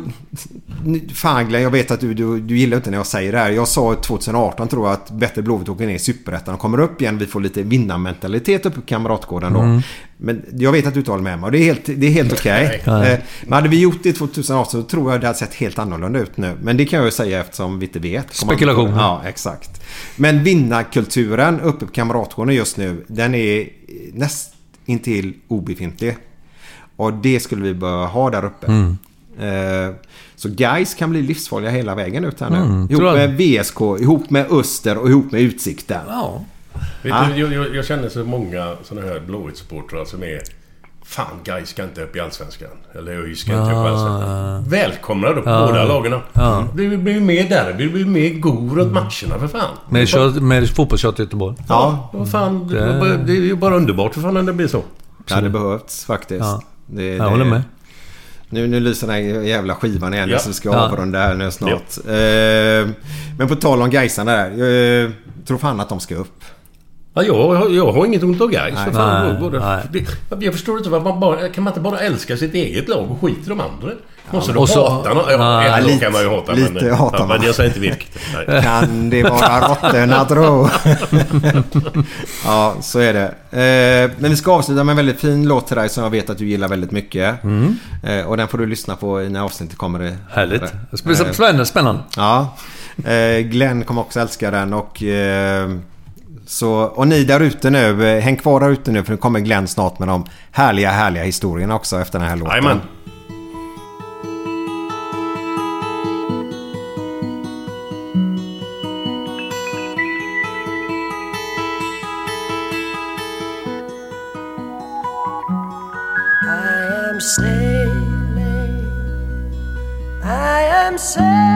fan Glenn, jag vet att du, du, du gillar inte när jag säger det här. Jag sa 2018 tror jag att Bättre Blåvitt åker ner i Superettan och kommer upp igen. Vi får lite vinnarmentalitet uppe på Kamratgården då. Mm. Men jag vet att du inte håller med mig och det är helt, det är helt okej. Nej. Eh, Men hade vi gjort det 2018 så tror jag det hade sett helt annorlunda ut nu. Men det kan jag ju säga eftersom vi inte vet. Spekulation. Ja, exakt. Men vinnarkulturen uppe på Kamratgården just nu, den är näst intill obefintlig. Och det skulle vi behöva ha där uppe. Mm. Eh, Så guys kan bli livsfarliga hela vägen ut här nu. Mm, ihop med VSK, ihop med Öster och ihop med Utsikten. Ja. Vet Ja. du, jag, jag, känner så många sådana här Blåvitt-supportrar som är... Fan, Gais ska inte upp i Allsvenskan. Eller ÖIS ska inte upp i Allsvenskan. Välkomna då på Ja. båda lagen. Ja. Det blir ju mer derby, det blir mer go runt matcherna för fan. Med, med fotbollskött i Göteborg. Ja, Vad fan, det, Det- det är ju bara underbart för fan när det blir så. det hade behövts faktiskt. Ja. Det, Jag håller med. Nu, nu lyser den här jävla skivan igen Ja. så ska Ja. avrunda här nu snart. Eh, men på tal om Gaisarna där. Jag eh, tror fan att de ska upp. Ja, jag, jag, har inget ont av Gais. Nej. för fan. Nej, Både- nej. det- Jag förstår inte varför man bara... Kan man inte bara älska sitt eget lag och skita i de andra? Måste du och så- hata någon? Ja, lag Lite- kan man ju hata. lite men, hatar ja, man. Men jag säger inte vilket. Kan det vara råttorna tro? ja, så är det. Eh, men vi ska avsluta med en väldigt fin låt till dig som jag vet att du gillar väldigt mycket. Eh, och den får du lyssna på när avsnittet kommer. Det Härligt. Eh, Spännande. Spännande. Ja. Eh, Glenn kommer också älska den och... Så, och ni där ute nu, eh, häng kvar där ute nu för nu kommer Glenn snart med de härliga, härliga historierna också efter den här låten. Jajamän. I am sailing. I am sailing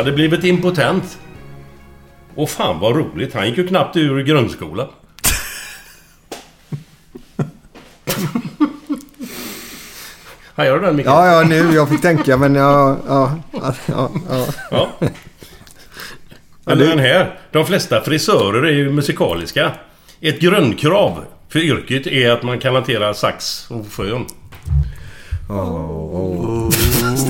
hade blivit impotent. Och fan vad roligt. Han gick ju knappt ur grundskolan. Han gör den Micke? Ja, ja, nu. Jag fick tänka men ja, ja, ja, ja. ja. Ja. Eller den här. De flesta frisörer är ju musikaliska. Ett grundkrav för yrket är att man kan hantera sax och fön.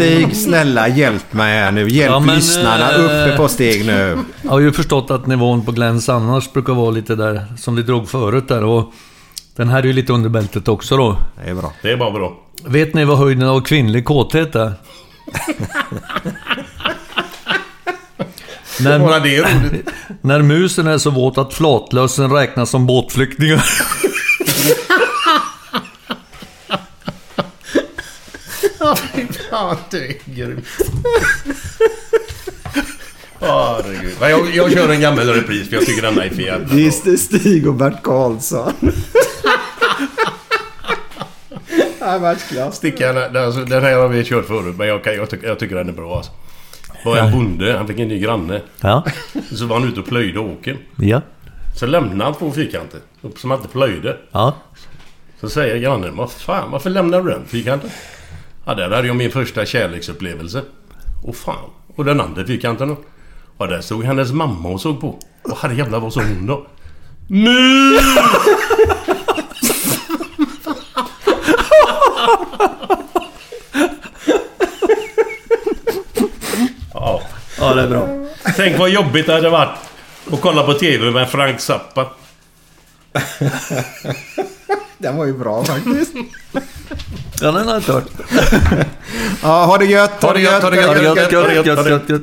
Stig, snälla hjälp mig här nu. Hjälp Ja, men, lyssnarna eh, uppe på Stig nu. Jag har ju förstått att nivån på Glenns annars brukar vara lite där som vi drog förut där och den här är ju lite under bältet också då. Det är bra. Det är bara bra. Vet ni vad höjden av kvinnlig kåthet är? Bara det är roligt. när musen är så våt att flatlösen räknas som båtflyktingar. Ja, fy fan, det är grymt. Herregud. Men Jag, jag kör en gammal repris för jag tycker denna är för jävla Det är Stig och Bert Karlsson. Världsklass. Stickan, alltså, den här har vi kört förut men jag, jag, tycker, jag tycker den är bra alltså. Det var en bonde, han fick en ny granne. Ja. Så var han ute och plöjde åken. Ja. Så lämnade han två fyrkanter som han inte plöjde. Ja. Så säger grannen, vad fan varför lämnar du den fyrkanten? Ja, där hade jag min första kärleksupplevelse. Och fan. Och den andra fyrkanten då? Ja, där stod hennes mamma och såg på. Och herrejävlar vad sa hon då? Nu! ja. Ja, det är bra. Tänk vad jobbigt det hade varit att kolla på TV med Frank Zappa. Den var ju bra faktiskt. Ja, den har jag hört. Ja, ha det gött, ha det gött, ha det gött, Gött, gött, gött, gött, gött, gött.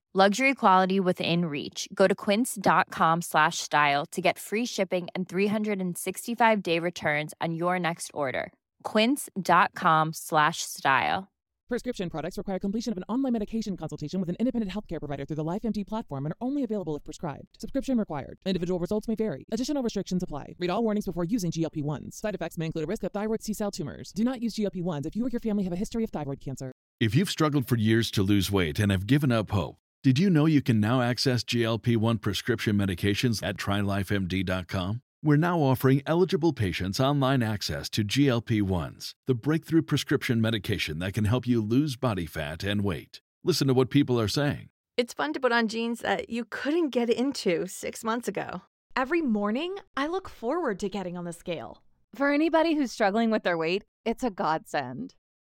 Luxury quality within reach. Go to quince.com slash style to get free shipping and 365 day returns on your next order. Quince.com slash style. Prescription products require completion of an online medication consultation with an independent healthcare provider through the LifeMD platform and are only available if prescribed. Subscription required. Individual results may vary. Additional restrictions apply. Read all warnings before using GLP-1s. Side effects may include a risk of thyroid C-cell tumors. Do not use GLP-1s if you or your family have a history of thyroid cancer. If you've struggled for years to lose weight and have given up hope, did you know you can now access GLP 1 prescription medications at trylifemd.com? We're now offering eligible patients online access to GLP 1s, the breakthrough prescription medication that can help you lose body fat and weight. Listen to what people are saying. It's fun to put on jeans that you couldn't get into six months ago. Every morning, I look forward to getting on the scale. For anybody who's struggling with their weight, it's a godsend.